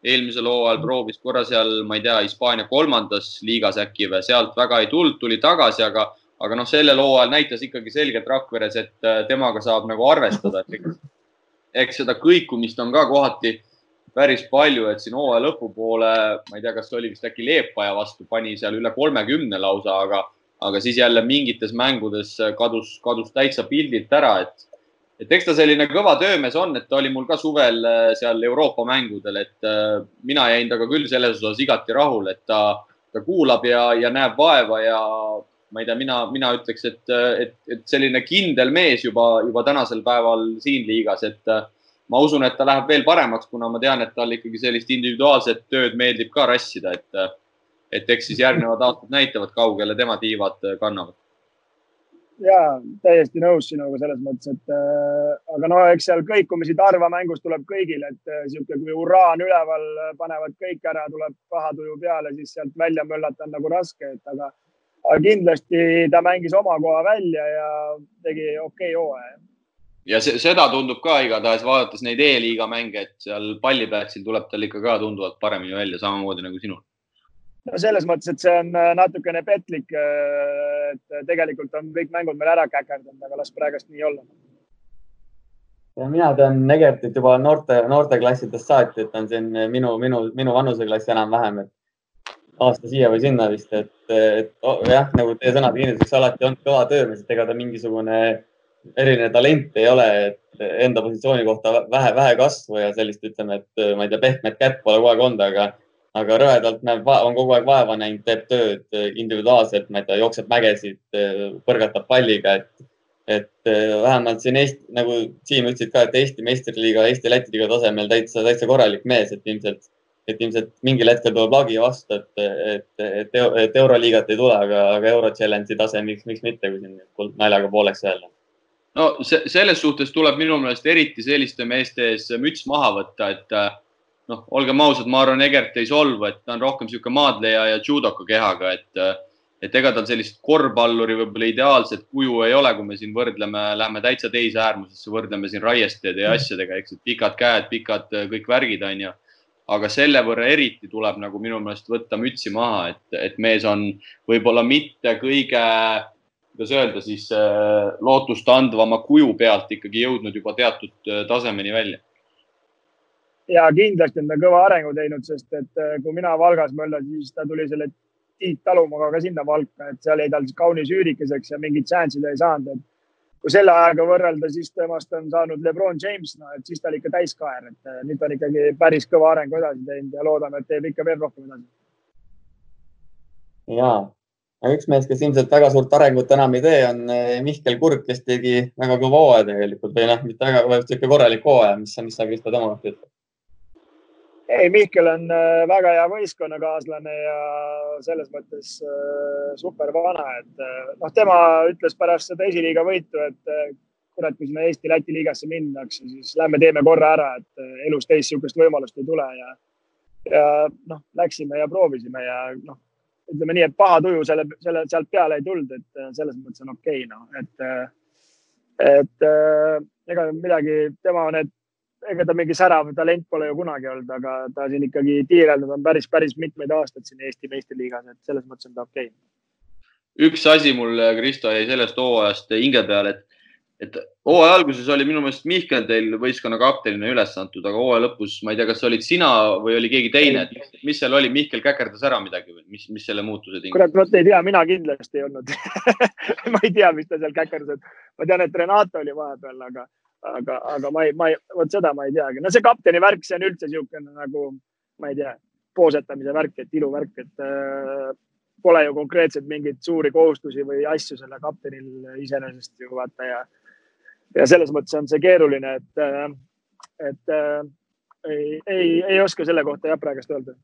Eelmisel hooajal proovis korra seal, ma ei tea, Hispaania kolmandas liigas äkki või sealt väga ei tulnud, tuli tagasi, aga, aga noh, sellel hooajal näitas ikkagi selgelt Rakveres, et äh, temaga saab nagu arvestada, et eks, seda kõikumist on ka kohati päris palju, et siin hooaja lõpupoole, ma ei tea, kas oli vist äkki Leepaja vastu, pani seal üle kolmekümne lausa, aga, aga siis jälle mingites mängudes kadus, kadus täitsa pildilt ära, et et eks ta selline kõva töömees on, et ta oli mul ka suvel äh, seal Euroopa mängudel, et äh, mina jäin temaga küll selles osas igati rahule, et ta, ta kuulab ja, ja näeb vaeva ja ma ei tea, mina, mina ütleks, et, et, et selline kindel mees juba, juba tänasel päeval siin liigas, et ma usun, et ta läheb veel paremaks, kuna ma tean, et tal ikkagi sellist individuaalset tööd meeldib ka rassida, et, et eks siis järgnevad aastad näitavad, kaugele tema tiivad kannavad. Ja täiesti nõus sinuga selles mõttes, et äh, aga no eks seal kõikumisi Tarva mängus tuleb kõigil, et äh, sihuke, kui hurraa on üleval, panevad kõik ära, tuleb paha tuju peale, siis sealt välja möllata on nagu raske, et aga, aga kindlasti ta mängis oma koha välja ja tegi okei okay hooaja. ja see, seda tundub ka igatahes vaadates neid E-liiga mänge, et seal palliplatsil tuleb tal ikka ka tunduvalt paremini välja, samamoodi nagu sinul no selles mõttes, et see on äh, natukene petlik. Äh, et tegelikult on kõik mängud meil ära käkerdanud, aga las praegust nii olla. ja mina tean Negertit juba noorte, noorteklassidest saati, et on siin minu, minu, minu vanuseklass enam-vähem, et aasta siia või sinna vist, et, et oh, jah, nagu teie sõnad kinnituseks alati on kõva töömees, et ega ta mingisugune eriline talent ei ole, et enda positsiooni kohta vähe, vähe kasvu ja sellist, ütleme, et ma ei tea, pehmet kätt pole kogu aeg olnud, aga aga rõvedalt näeb, on kogu aeg vaeva näinud, teeb tööd eh, individuaalselt, ma ei tea, jookseb mägesid, eh, põrgatab palliga, et, et eh, vähemalt siin Eesti, nagu Siim ütlesid ka, et Eesti meistriliiga, Eesti-Läti liiga tasemel täitsa, täitsa korralik mees, et ilmselt, et ilmselt mingil hetkel tuleb lagi vastu, et, et, et, et euroliigat ei tule, aga, aga euro challenge'i tase, miks, miks mitte, kui siin naljaga pooleks öelda no selles suhtes tuleb minu meelest eriti selliste meeste ees müts maha võtta, et noh, olgem ausad, ma arvan, Egert ei solvu, et ta on rohkem niisugune maadleja ja judoka kehaga, et, et ega tal sellist korvpalluri võib-olla ideaalset kuju ei ole, kui me siin võrdleme, lähme täitsa teise äärmusesse, võrdleme siin raiesteede ja asjadega, eks, et pikad käed, pikad kõik värgid, onju. Aga selle võrra eriti tuleb nagu minu meelest võtta mütsi maha, et, et mees on võib-olla mitte kõige, kuidas öelda siis lootustandvama kuju pealt ikkagi jõudnud juba teatud tasemeni välja. Ja kindlasti on ta kõva arengu teinud, sest et äh, kui mina Valgas möllasin, siis ta tuli selle Tiit Talumaga ka sinna Valka, et seal jäi tal kaunis üürikeseks ja mingit šanssi ta ei saanud, et kui selle ajaga võrrelda, siis temast on saanud Lebron James, no et siis ta oli ikka täiskaer, et äh, nüüd ta on ikkagi päris kõva arengu edasi teinud ja loodame, et teeb ikka veel rohkem edasi. ja, üks mees, kes ilmselt väga suurt arengut enam ei tee, on äh, Mihkel Kurg, kes tegi väga kõva hooaja tegelikult või noh, mitte väga, vaid niisugune korralik hooaja, mis, mis sa Kristo tema kohta ütled? Ei, Mihkel on äh, väga hea võistkonnakaaslane ja selles mõttes äh, super vana, et äh, noh, tema ütles pärast seda esiliiga võitu, et kurat, kui sinna Eesti-Läti liigasse minnakse, siis lähme teeme korra ära, et elus teist niisugust võimalust ei tule ja, ja noh, läksime ja proovisime ja noh, ütleme nii, et paha tuju selle, selle, sealt peale ei tulnud, et selles mõttes on okei okay,, noh, et, et ega midagi, tema need ega ta mingi särav talent pole ju kunagi olnud, aga ta siin ikkagi tiireldanud on päris, päris mitmeid aastaid siin Eesti meistriliigas, et selles mõttes on ta okei okay. üks asi mul, Kristo, jäi sellest hooajast hinge peale, et, et hooaja alguses oli minu meelest Mihkel teil võistkonna kaptenina üles antud, aga hooaja lõpus, ma ei tea, kas olid sina või oli keegi teine, et mis seal oli, Mihkel käkerdas ära midagi või mis, mis selle muutuse tingimus? kurat, vot ei tea, mina kindlasti ei olnud ma ei tea, mis ta seal käkerdas, ma tean, et Renato oli vahepeal, aga aga, aga ma ei, ma ei, vot seda ma ei teagi. no see kapteni värk, see on üldse niisugune nagu, ma ei tea, poosetamise värk, et iluvärk, et äh, pole ju konkreetselt mingeid suuri kohustusi või asju selle kaptenil iseenesest ju vaata ja, ja selles mõttes on see keeruline, et, äh, et äh, ei, ei, ei oska selle kohta jah praegust öelda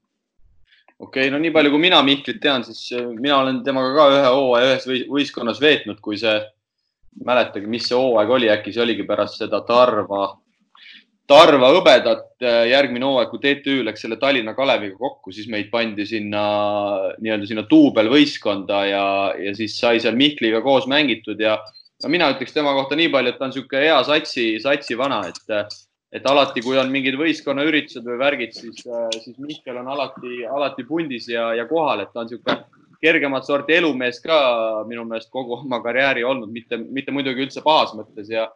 okei okay,, no nii palju, kui mina Mihklit tean, siis äh, mina olen temaga ka ühe hooaja ühes võistkonnas veetnud, kui see mäletagi, mis see hooaeg oli, äkki see oligi pärast seda Tarva, Tarva hõbedat. Äh, järgmine hooaeg, kui TTÜ läks selle Tallinna Kaleviga kokku, siis meid pandi sinna nii-öelda sinna duubelvõistkonda ja, ja siis sai seal Mihkliga koos mängitud ja no mina ütleks tema kohta nii palju, et ta on niisugune hea satsi, satsi vana, et, et alati, kui on mingid võistkonnaüritused või värgid, siis, siis Mihkel on alati, alati pundis ja, ja kohal, et ta on niisugune kergemat sorti elumees ka minu meelest kogu oma karjääri olnud, mitte, mitte muidugi üldse pahas mõttes ja,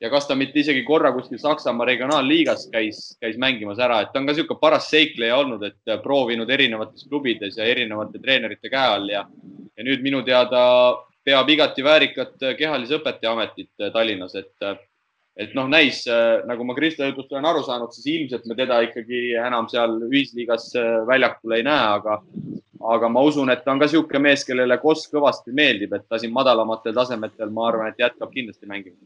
ja kas ta mitte isegi korra kuskil Saksamaa regionaalliigas käis, käis mängimas ära, et ta on ka niisugune paras seikleja olnud, et proovinud erinevates klubides ja erinevate treenerite käe all ja, ja nüüd minu teada peab igati väärikat kehalise õpetaja ametit Tallinnas, et et noh, näis nagu ma Kristo jutust olen aru saanud, siis ilmselt me teda ikkagi enam seal ühisliigas väljakul ei näe, aga, aga ma usun, et ta on ka niisugune mees, kellele Koss kõvasti meeldib, et ta siin madalamatel tasemetel, ma arvan, et jätkab kindlasti mängimist.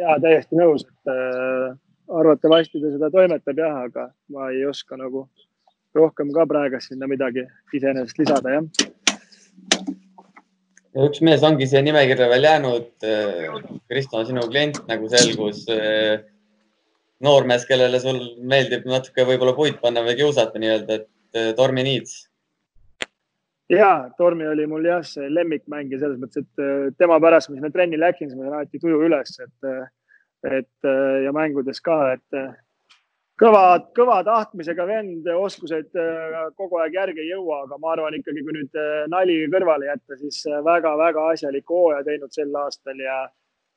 ja täiesti nõus, et äh, arvatavasti ta seda toimetab jah, aga ma ei oska nagu rohkem ka praegu sinna midagi iseenesest lisada, jah. Üks mees ongi siia nimekirja veel jäänud. Kristo on sinu klient, nagu selgus. noormees, kellele sul meeldib natuke võib-olla puid panna või kiusata nii-öelda, et Tormi Niits. ja, Tormi oli mul jah, see lemmikmängija selles mõttes, et tema pärast ma sinna trenni läksin, siis ma sain alati tuju üles, et, et ja mängudes ka, et kõva, kõva tahtmisega vend, oskused äh, kogu aeg järgi ei jõua, aga ma arvan ikkagi, kui nüüd äh, nali kõrvale jätta, siis väga-väga äh, asjaliku hooaja teinud sel aastal ja,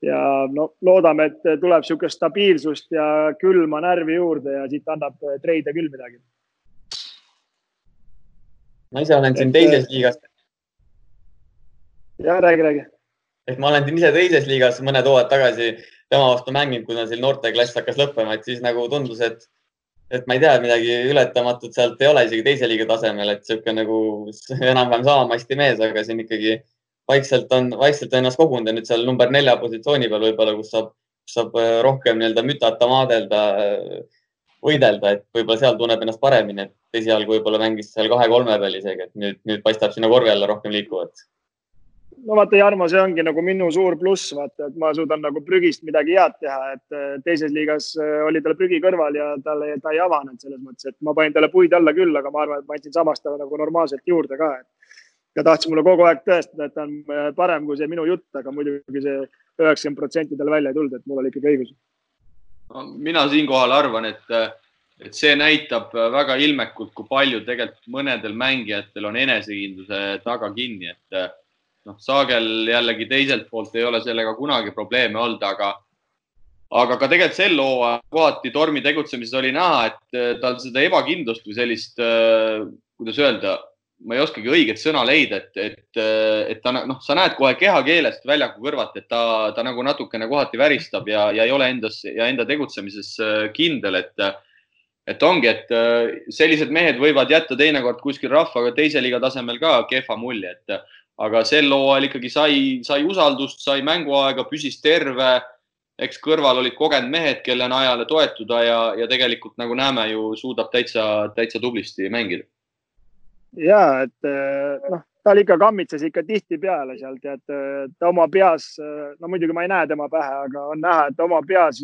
ja no loodame, et tuleb niisugust stabiilsust ja külma närvi juurde ja siit annab treide küll midagi. ma ise olen siin teises liigas. ja räägi, räägi. ehk ma olen siin ise teises liigas mõned hooajad tagasi tema vastu mänginud, kui tal siin noorteklass hakkas lõppema, et siis nagu tundus, et, et ma ei tea, midagi ületamatut sealt ei ole isegi teise liiga tasemel, et sihuke nagu enam-vähem sama masti mees, aga siin ikkagi vaikselt on, vaikselt on ennast kogunud ja nüüd seal number nelja positsiooni peal võib-olla, kus saab, saab äh, rohkem nii-öelda mütata, maadelda, äh, võidelda, et võib-olla seal tunneb ennast paremini, et esialgu võib-olla mängis seal kahe-kolme peal isegi, et nüüd, nüüd paistab sinna korvi alla rohkem liikuvat no vaata, Jarmo, see ongi nagu minu suur pluss, vaata, et ma suudan nagu prügist midagi head teha, et äh, teises liigas äh, oli tal prügi kõrval ja talle, ta ei avanenud selles mõttes, et ma panin talle puid alla küll, aga ma arvan, et ma andsin samast talle nagu normaalselt juurde ka, ta tahtis mulle kogu aeg tõestada, et ta on äh, parem kui see minu jutt, aga muidugi see üheksakümmend protsenti tal välja ei tulnud, et mul oli ikkagi õigus no,. mina siinkohal arvan, et, et see näitab väga ilmekalt, kui palju tegelikult mõnedel mängijatel on enesekindluse taga kinni, et noh, Saagel jällegi teiselt poolt ei ole sellega kunagi probleeme olnud, aga, aga ka tegelikult sel hooajal kohati Tormi tegutsemises oli näha, et äh, tal seda ebakindlust või sellist, äh, kuidas öelda, ma ei oskagi õiget sõna leida, et, et, äh, et ta noh, sa näed kohe kehakeelest väljaku kõrvalt, et ta, ta nagu natukene kohati väristab ja, ja ei ole endas ja enda tegutsemises kindel, et et ongi, et sellised mehed võivad jätta teinekord kuskil rahvaga teise liiga tasemel ka kehva mulje, et aga sel hooajal ikkagi sai, sai usaldust, sai mänguaega, püsis terve. eks kõrval olid kogenud mehed, kelle najale toetuda ja, ja tegelikult nagu näeme ju suudab täitsa, täitsa tublisti mängida. ja et noh, tal ikka kammitses ikka tihtipeale seal tead, ta oma peas, no muidugi ma ei näe tema pähe, aga on näha, et oma peas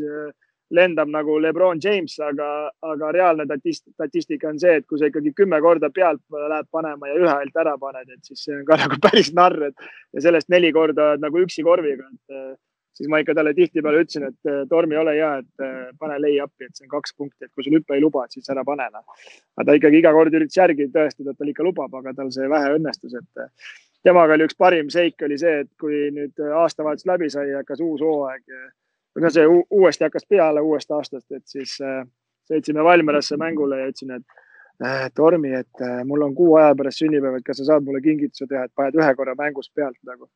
lendab nagu Lebron James, aga, aga reaalne statistika on see, et kui sa ikkagi kümme korda pealt lähed panema ja ühe ainult ära paned, et siis see on ka nagu päris narr, et ja sellest neli korda nagu üksi korviga, et eh, siis ma ikka talle tihtipeale ütlesin, et eh, torm ei ole hea, et eh, pane lay-up'i, et see on kaks punkti, et kui sul hüppe ei luba, et siis ära pane noh. aga ta ikkagi iga kord üritas järgi tõestada, et tal ikka lubab, aga tal see vähe õnnestus, et temaga oli üks parim seik oli see, et kui nüüd aastavahetus läbi sai, hakkas uus hooaeg no see uuesti hakkas peale uuest aastast, et siis äh, sõitsime Valmierasse mängule ja ütlesin, et äh, Tormi, et äh, mul on kuu aja pärast sünnipäev, et kas sa saad mulle kingituse teha, et paned ühe korra mängus pealt nagu.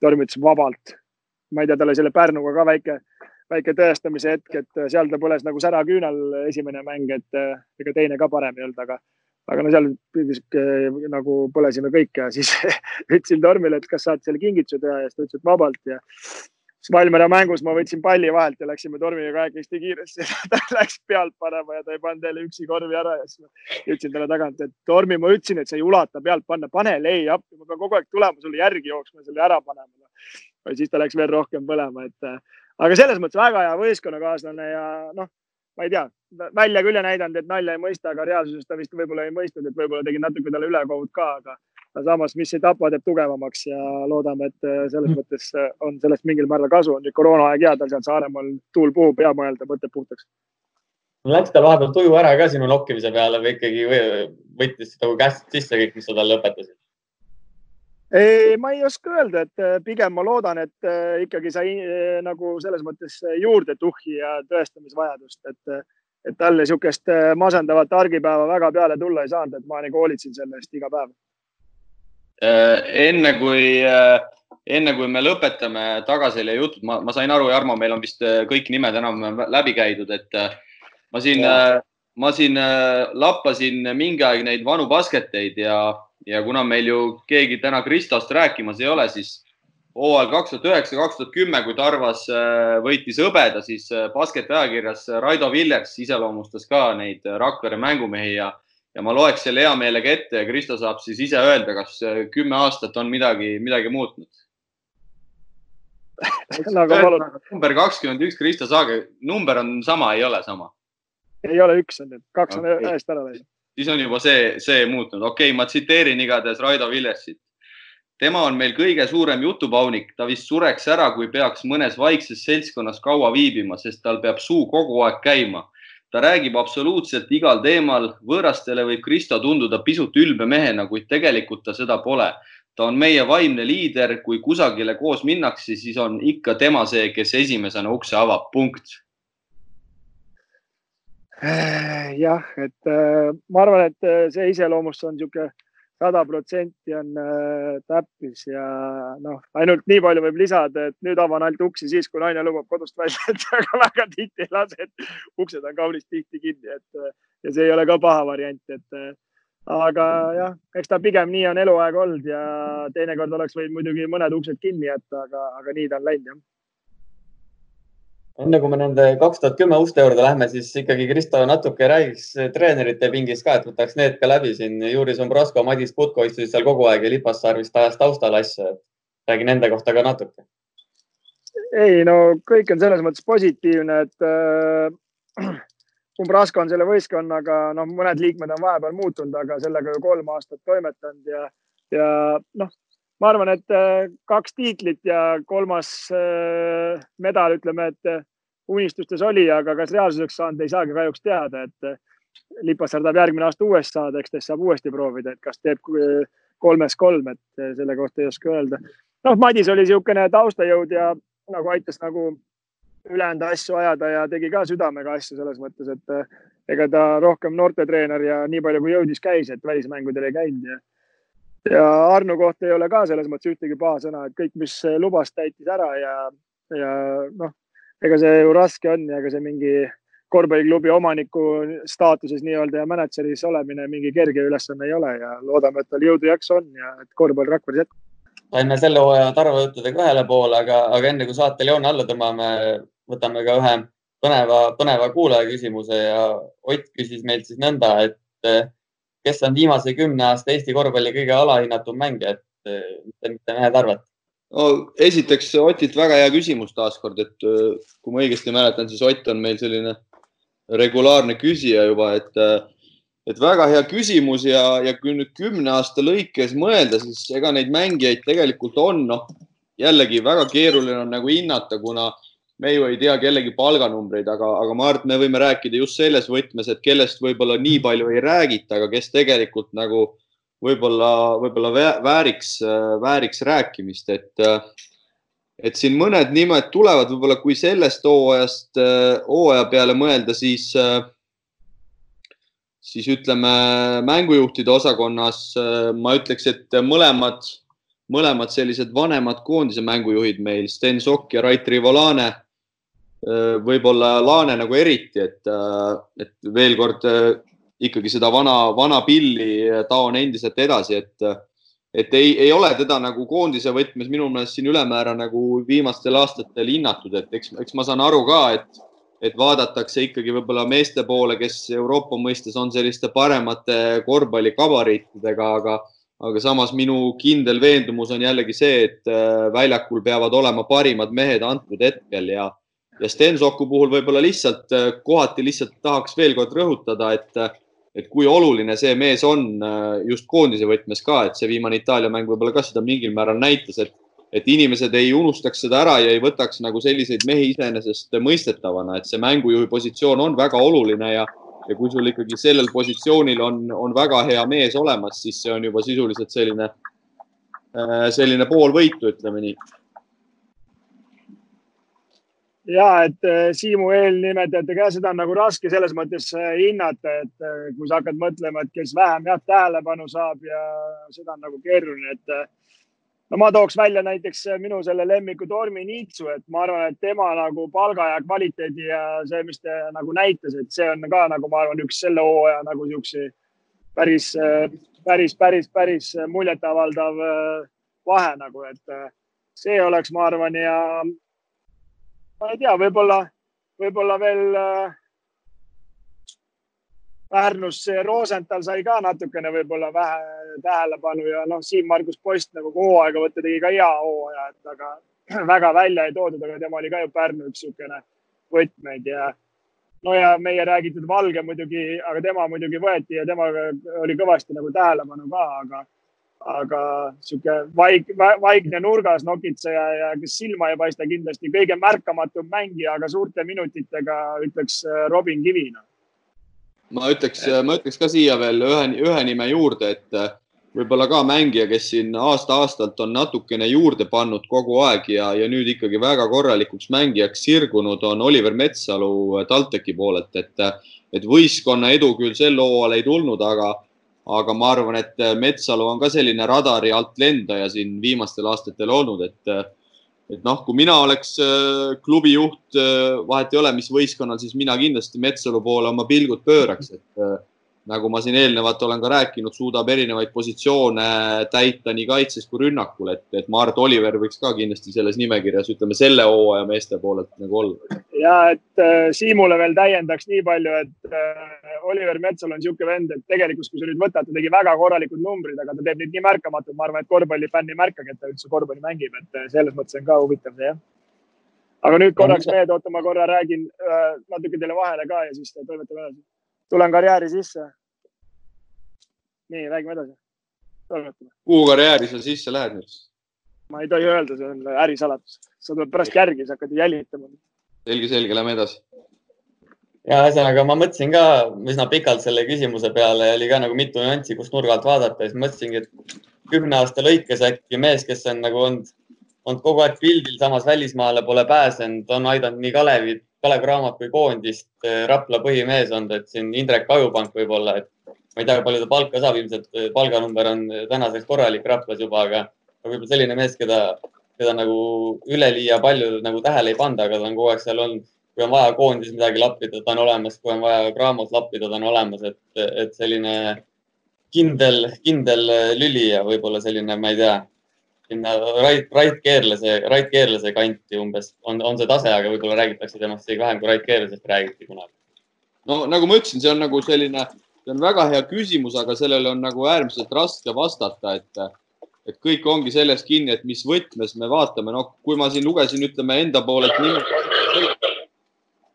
Torm ütles vabalt. ma ei tea, tal oli selle Pärnuga ka väike, väike tõestamise hetk, et seal ta põles nagu säraküünal esimene mäng, et ega teine ka parem ei olnud, aga aga no seal nagu põlesime kõik ja siis ütlesin Tormile, et kas saad selle kingituse teha ja siis ta ütles, et vabalt ja Valmiera mängus ma võtsin palli vahelt ja läksime tormiga kahekesti kiiresti ta läks pealt panema ja ta ei pannud jälle üksi korvi ära ja siis ma ütlesin talle tagant, et Tormi, ma ütlesin, et sa ei ulata pealt panna, pane lay-up'i, ma pean kogu aeg tulema sulle järgi jooksma, selle ära panema. ja siis ta läks veel rohkem põlema, et aga selles mõttes väga hea võistkonnakaaslane ja noh, ma ei tea, välja küll ei näidanud, et nalja ei mõista, aga reaalsuses ta vist võib-olla ei mõistnud, et võib-olla tegin natuke talle ülekohut ka, aga aga samas, mis ei tapa, teeb tugevamaks ja loodame, et äh, selles mõttes äh, on sellest mingil määral kasu. nüüd koroonaaeg hea, tal seal Saaremaal tuul puhub, hea mõelda, mõtted puhtaks. Läks tal vahepeal tuju ära ka sinu nokkimise peale või ikkagi võttis nagu käest sisse kõik, mis sa talle õpetasid? ei, ma ei oska öelda, et äh, pigem ma loodan, et ikkagi sai nagu selles mõttes juurde tuhhi ja tõestamisvajadust, et, et talle niisugust masendavat argipäeva väga peale tulla ei saanud, et ma nagu hoolitsen selle eest iga päev enne kui äh, enne kui me lõpetame tagaselja jutud, ma, ma sain aru, Jarmo, meil on vist äh, kõik nimed enam läbi käidud, et äh, ma siin, ma siin lappasin mingi aeg neid vanu basketeid ja, ja kuna meil ju keegi täna Kristost rääkimas ei ole, siis hooajal kaks tuhat üheksa, kaks tuhat kümme, kui Tarvas võitis hõbeda, siis basketi ajakirjas Raido Villers iseloomustas ka neid Rakvere mängumehi ja ja ma loeks selle hea meelega ette ja Kristo saab siis ise öelda, kas kümme aastat on midagi, midagi muutnud number kakskümmend üks, Kristo Saage, number on sama, ei ole sama? ei ole üks on nüüd, kaks on okay. ühest ära läinud. siis on juba see, see muutunud. okei okay,, ma tsiteerin igatahes Raido Villesit. tema on meil kõige suurem jutupaunik, ta vist sureks ära, kui peaks mõnes vaikses seltskonnas kaua viibima, sest tal peab suu kogu aeg käima ta räägib absoluutselt igal teemal, võõrastele võib Kristo tunduda pisut ülbe mehena, kuid tegelikult ta seda pole. ta on meie vaimne liider, kui kusagile koos minnakse, siis on ikka tema see, kes esimesena ukse avab, punkt. jah, et äh, ma arvan, et äh, see iseloomustus on niisugune sada protsenti on äh, täppis ja noh, ainult nii palju võib lisada, et nüüd avan ainult uksi siis, kui naine lubab kodust välja, et väga, väga tihti ei lase, et uksed on kaunis tihti kinni, et äh, ja see ei ole ka paha variant, et äh, aga jah, eks ta pigem nii on eluaeg olnud ja teinekord oleks võinud muidugi mõned uksed kinni jätta, aga, aga nii ta on läinud jah enne kui me nende kaks tuhat kümme uste juurde lähme, siis ikkagi Kristo natuke räägiks treenerite pingist ka, et võtaks need ka läbi siin. Juri Sombrosco, Madis Putko istusid seal kogu aeg ja Lipassaar vist ajas taustal asju. räägi nende kohta ka natuke. ei no kõik on selles mõttes positiivne, et äh, Umbrasko on selle võistkonnaga, noh, mõned liikmed on vahepeal muutunud, aga sellega ju kolm aastat toimetanud ja, ja noh, ma arvan, et äh, kaks tiitlit ja kolmas äh, medal, ütleme, et unistustes oli, aga kas reaalsuseks saanud, ei saagi kahjuks teada, et Lipassaar tahab järgmine aasta uuesti saada, eks tast saab uuesti proovida, et kas teeb kolmes kolm, et selle kohta ei oska öelda. noh, Madis oli niisugune taustajõud ja nagu aitas nagu ülejäänud asju ajada ja tegi ka südamega asju selles mõttes, et ega ta rohkem noortetreener ja nii palju kui jõudis, käis, et välismängudel ei käinud ja ja Arno kohta ei ole ka selles mõttes ühtegi paha sõna, et kõik, mis lubas, täitis ära ja, ja noh, ega see ju raske on ja ega see mingi korvpalliklubi omaniku staatuses nii-öelda ja mänedžeris olemine mingi kerge ülesanne ei ole ja loodame, et tal jõudu jaksu on ja et korvpall Rakveres jätkub. saime selle hooaja Tarvo juttudega ühele poole, aga, aga enne kui saatele joone alla tõmbame, võtame ka ühe põneva, põneva kuulaja küsimuse ja Ott küsis meilt siis nõnda, et kes on viimase kümne aasta Eesti korvpalli kõige alahinnatum mängija, et eh, mida mehed arvate? No esiteks Otilt väga hea küsimus taaskord, et eh, kui ma õigesti mäletan, siis Ott on meil selline regulaarne küsija juba, et, eh, et väga hea küsimus ja, ja kui nüüd kümne aasta lõikes mõelda, siis ega neid mängijaid tegelikult on, noh jällegi väga keeruline on nagu hinnata, kuna äh, me ju ei tea kellegi palganumbreid, aga, aga ma arvan, et me võime rääkida just selles võtmes, et kellest võib-olla nii palju ei räägita, aga kes tegelikult nagu võib-olla, võib-olla vääriks, vääriks rääkimist, et, et siin mõned nimed tulevad, võib-olla kui sellest hooajast, hooaja peale mõelda, siis, siis ütleme mängujuhtide osakonnas ma ütleks, et mõlemad, mõlemad sellised vanemad koondise mängujuhid meil, Sten Sokk ja Rait Rivolane võib-olla Laane nagu eriti, et, et veel kord ikkagi seda vana, vana pilli taon endiselt edasi, et, et ei, ei ole teda nagu koondise võtmes minu meelest siin ülemäära nagu viimastel aastatel hinnatud, et eks, eks ma saan aru ka, et, et vaadatakse ikkagi võib-olla meeste poole, kes Euroopa mõistes on selliste paremate korvpallikabariitidega, aga, aga samas minu kindel veendumus on jällegi see, et väljakul peavad olema parimad mehed antud hetkel ja ja Stensoku puhul võib-olla lihtsalt äh, kohati lihtsalt tahaks veel kord rõhutada, et, et kui oluline see mees on äh, just koondise võtmes ka, et see viimane Itaalia mäng võib-olla ka seda mingil määral näitas, et, et inimesed ei unustaks seda ära ja ei võtaks nagu selliseid mehi iseenesestmõistetavana, et see mängujuhi positsioon on väga oluline ja, ja kui sul ikkagi sellel positsioonil on, on väga hea mees olemas, siis see on juba sisuliselt selline, selline pool võitu, ütleme nii ja et äh, Siimu eelnimetajate ka seda on nagu raske selles mõttes äh, hinnata, et äh, kui sa hakkad mõtlema, et kes vähem jah tähelepanu saab ja seda on nagu keeruline, et no ma tooks välja näiteks minu selle lemmiku Tormi Niitsu, et ma arvan, et tema nagu palga ja kvaliteedi ja see, mis ta nagu näitas, et see on ka nagu ma arvan, üks selle hooaja nagu siukse päris, päris, päris, päris muljetavaldav vahe nagu, et see oleks, ma arvan, ja ma ei tea, võib-olla, võib-olla veel äh, Pärnus see Rosenthal sai ka natukene võib-olla vähe tähelepanu ja noh, Siim-Margus Post nagu hooaega võtta tegi ka hea hooaja, et aga väga välja ei toodud, aga tema oli ka ju Pärnu üks niisugune võtmeid ja no ja meie räägitud Valge muidugi, aga tema muidugi võeti ja temaga oli kõvasti nagu tähelepanu ka, aga aga sihuke vaik, vaikne nurgas nokitseja ja kes silma ei paista, kindlasti kõige märkamatum mängija, aga suurte minutitega ütleks Robin Kivi ma ütleks, ma ütleks ka siia veel ühe, ühe nime juurde, et äh, võib-olla ka mängija, kes siin aasta-aastalt on natukene juurde pannud kogu aeg ja, ja nüüd ikkagi väga korralikuks mängijaks sirgunud, on Oliver Metsalu äh, TalTechi poolelt, et, äh, et võistkonna edu küll sel hooajal ei tulnud, aga, aga ma arvan, et Metsalu on ka selline radari alt lendaja siin viimastel aastatel olnud, et et noh, kui mina oleks äh, klubi juht, äh, vahet ei ole, mis võistkonnal, siis mina kindlasti Metsalu poole oma pilgud pööraks, et äh, nagu ma siin eelnevalt olen ka rääkinud, suudab erinevaid positsioone täita nii kaitses kui rünnakul, et, et Mart Oliver võiks ka kindlasti selles nimekirjas, ütleme selle hooaja meeste poolelt nagu olla. ja et äh, Siimule veel täiendaks nii palju, et äh, Oliver Metsal on niisugune vend, et tegelikult, kui sa nüüd võtad, ta tegi väga korralikud numbrid, aga ta teeb neid nii märkamatud, ma arvan, et korvpallifänn ei märkagi, et ta üldse korvpalli mängib, et äh, selles mõttes on ka huvitav see jah aga nüüd korraks meelde, oota, ma korra räägin äh, natuke teile vahele ka ja siis toimetame edasi tulen karjääri sisse. nii, räägime edasi. kuhu karjääri sa sisse lähed nüüd? ma ei tohi öelda, see on ärisaladus. sa tuled pärast järgi, sa hakkad jälitama. selge, selge, lähme edasi. ja ühesõnaga ma mõtlesin ka üsna pikalt selle küsimuse peale ja oli ka nagu mitu nüanssi, kust nurgalt vaadata ja siis mõtlesingi, et kümne aasta lõikes äkki mees, kes on nagu olnud, olnud kogu aeg pildil, samas välismaale pole pääsenud, on aidanud nii Kalevit Kalev Cramo kui koondist eh, Rapla põhimees olnud, et siin Indrek Ajupank võib-olla, et ma ei tea, palju ta palka saab, ilmselt eh, palganumber on eh, tänaseks korralik Raplas juba, aga võib-olla selline mees, keda, keda nagu üleliia palju nagu tähele ei panda, aga ta on kogu aeg seal olnud. kui on vaja koondises midagi lappida, ta on olemas, kui on vaja Cramos lappida, ta on olemas, et, et selline kindel, kindel lüli ja võib-olla selline, ma ei tea sinna Rait, Rait Keerlase, Rait Keerlase kanti umbes on, on see tase, aga võib-olla räägitakse temast isegi vähem kui Rait Keerlasest räägiti kunagi. no nagu ma ütlesin, see on nagu selline, see on väga hea küsimus, aga sellele on nagu äärmiselt raske vastata, et, et kõik ongi selles kinni, et mis võtmes me vaatame, noh, kui ma siin lugesin, ütleme enda poolelt nimed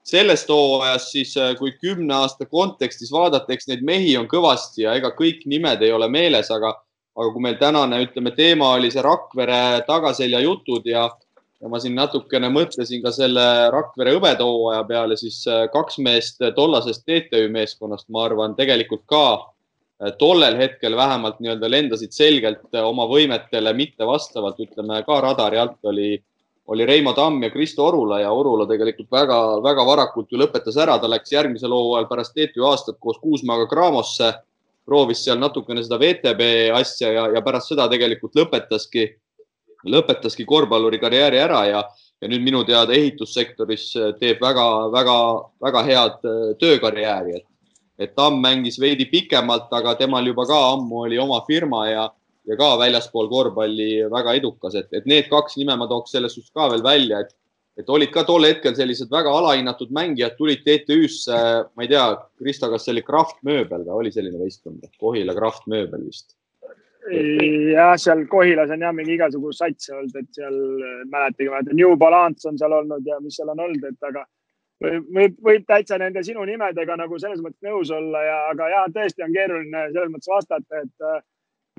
sellest hooajast, siis äh, kui kümne aasta kontekstis vaadata, eks neid mehi on kõvasti ja ega kõik nimed ei ole meeles, aga aga kui meil tänane, ütleme, teema oli see Rakvere tagaselja jutud ja, ja ma siin natukene mõtlesin ka selle Rakvere hõbedahooaja peale, siis äh, kaks meest tollasest TTÜ meeskonnast, ma arvan, tegelikult ka äh, tollel hetkel vähemalt nii-öelda lendasid selgelt äh, oma võimetele mitte vastavalt, ütleme ka radari alt oli, oli Reimo Tamm ja Kristo Orula ja Orula tegelikult väga-väga varakult ju lõpetas ära, ta läks järgmisel hooajal pärast TTÜ aastat koos Kuusmaaga Craamosse proovis seal natukene seda VTB asja ja, ja pärast seda tegelikult lõpetaski, lõpetaski korvpalluri karjääri ära ja, ja nüüd minu teada ehitussektoris teeb väga-väga-väga head äh, töökarjääri, et, et Tamm mängis veidi pikemalt, aga temal juba ka ammu oli oma firma ja, ja ka väljaspool korvpalli väga edukas, et, et need kaks nime ma tooks selles suhtes ka veel välja, et et olid ka tol hetkel sellised väga alahinnatud mängijad, tulid TTÜ-sse, ma ei tea, Kristo, kas see oli Kraft mööbel või oli selline võistkond, Kohila Kraft mööbel vist? jah, seal Kohilas on jah mingi igasugu satse olnud, et seal mäletagi, ma mäletan, New Balance on seal olnud ja mis seal on olnud, et aga võib, võib täitsa nende sinu nimedega nagu selles mõttes nõus olla ja, aga ja tõesti on keeruline selles mõttes vastata, et äh,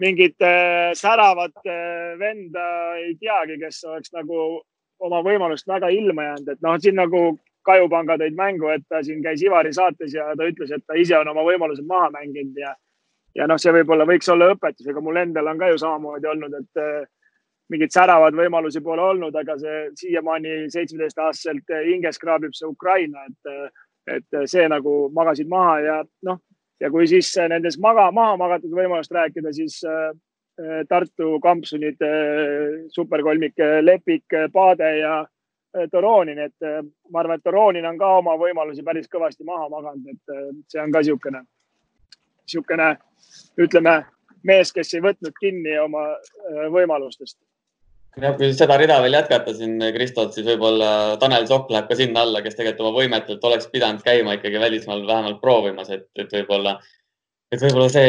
mingit äh, säravat äh, venda ei teagi, kes oleks nagu oma võimalust väga ilma jäänud, et noh, siin nagu Kajupanga tõid mängu, et ta siin käis Ivari saates ja ta ütles, et ta ise on oma võimalused maha mänginud ja ja noh, see võib-olla võiks olla õpetus, ega mul endal on ka ju samamoodi olnud, et äh, mingeid säravaid võimalusi pole olnud, aga see siiamaani seitsmeteistaastaselt hinges kraabib see Ukraina, et, et see nagu magasid maha ja noh, ja kui siis nendest maga, maha magatud võimalust rääkida, siis Tartu kampsunid, superkolmik Lepik, Paade ja Toronin, et ma arvan, et Toronin on ka oma võimalusi päris kõvasti maha maganud, et see on ka niisugune, niisugune ütleme, mees, kes ei võtnud kinni oma võimalustest. Jah, kui seda rida veel jätkata siin Kristolt, siis võib-olla Tanel Sokk läheb ka sinna alla, kes tegelikult oma võimetelt oleks pidanud käima ikkagi välismaal vähemalt proovimas, et, et võib-olla, et võib-olla see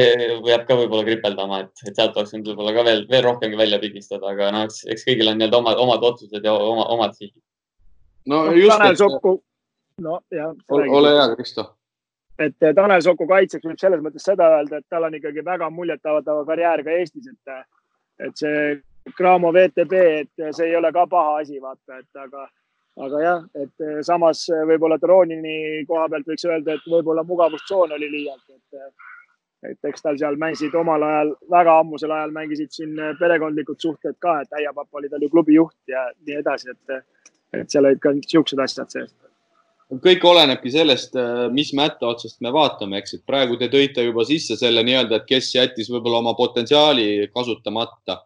jääb ka võib-olla kripeldama, et, et sealt oleks nüüd võib-olla ka veel, veel rohkemgi välja pigistada, aga noh, eks, eks kõigil on nii-öelda omad, omad otsused ja oma, omad sihid. no just. Tanel Sokku, no jah. ole hea, Kristo et Tanel Soku kaitseks võib selles mõttes seda öelda, et tal on ikkagi väga muljetavaldav karjäär ka Eestis, et, et see Cramo VTB, et see ei ole ka paha asi, vaata, et aga, aga jah, et eh, samas eh, võib-olla Dronini koha pealt võiks öelda, et võib-olla mugavustsoon oli liialt, et, eh, et eks tal seal mängisid omal ajal, väga ammusel ajal mängisid siin perekondlikud suhted ka, et äiapapa oli tal ju klubi juht ja nii edasi, et, et seal olid ka niisugused asjad sees. Kõik olenebki sellest, mis mätta otsast me vaatame, eks, et praegu te tõite juba sisse selle nii-öelda, et kes jättis võib-olla oma potentsiaali kasutamata.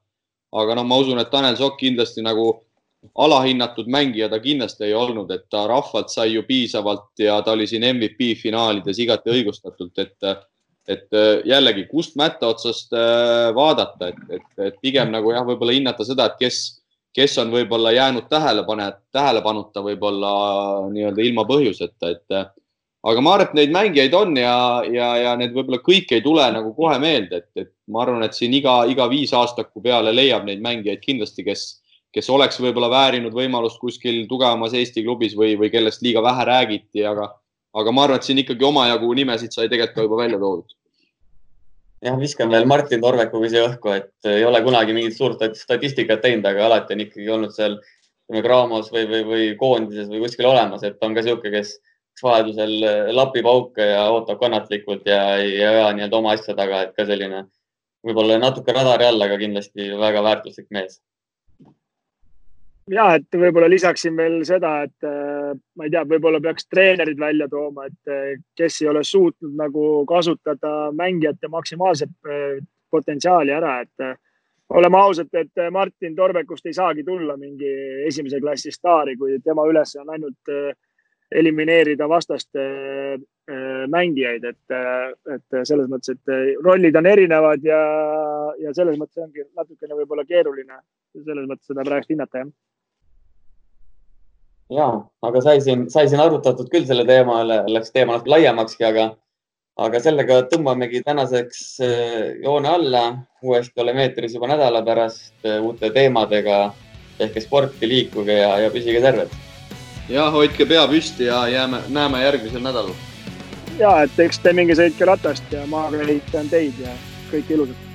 Aga noh, ma usun, et Tanel Sokk kindlasti nagu alahinnatud mängija ta kindlasti ei olnud, et ta rahvalt sai ju piisavalt ja ta oli siin MVP finaalides igati õigustatult, et, et jällegi, kust mätta otsast äh, vaadata, et, et, et pigem nagu jah, võib-olla hinnata seda, et kes, kes on võib-olla jäänud tähelepane, tähelepanuta võib-olla nii-öelda ilma põhjuseta, et aga ma arvan, et neid mängijaid on ja, ja, ja need võib-olla kõik ei tule nagu kohe meelde, et, et ma arvan, et siin iga, iga viis aastaku peale leiab neid mängijaid kindlasti, kes, kes oleks võib-olla väärinud võimalust kuskil tugevamas Eesti klubis või, või kellest liiga vähe räägiti, aga, aga ma arvan, et siin ikkagi omajagu nimesid sai tegelikult ka juba välja toodud. jah, viskan veel Martin Torveku siia õhku, et ei ole kunagi mingit suurt statistikat teinud, aga alati on ikkagi olnud seal ütleme, Graamos või, või, või koondises või kuskil olemas, et on ka niisugune, kes vajadusel lapib auke ja ootab kannatlikult ja ei aja nii-öelda oma asja taga, et ka selline võib-olla natuke radari all, aga kindlasti väga väärtuslik mees. Ja et võib-olla lisaksin veel seda, et äh, ma ei tea, võib-olla peaks treenerid välja tooma, et äh, kes ei ole suutnud nagu kasutada mängijate maksimaalset potentsiaali ära, et oleme ausad, et Martin Torbekust ei saagi tulla mingi esimese klassi staari, kui tema üles on ainult äh, elimineerida vastaste äh, mängijaid, et, äh, et selles mõttes, et äh, rollid on erinevad ja, ja selles mõttes ongi natukene võib-olla keeruline selles mõttes seda praegu hinnata, jah. ja, aga sai siin, sai siin arutatud küll selle teema üle, läks teema natuke laiemakski, aga, aga sellega tõmbamegi tänaseks joone alla. uuesti oleme eetris juba nädala pärast uute teemadega. tehke sporti, liikuge ja, ja püsige terved jah, hoidke pea püsti ja jääme, näeme järgmisel nädalal. Ja, et eks te minge sõitke ratast ja maaga ehitan teid ja kõike ilusat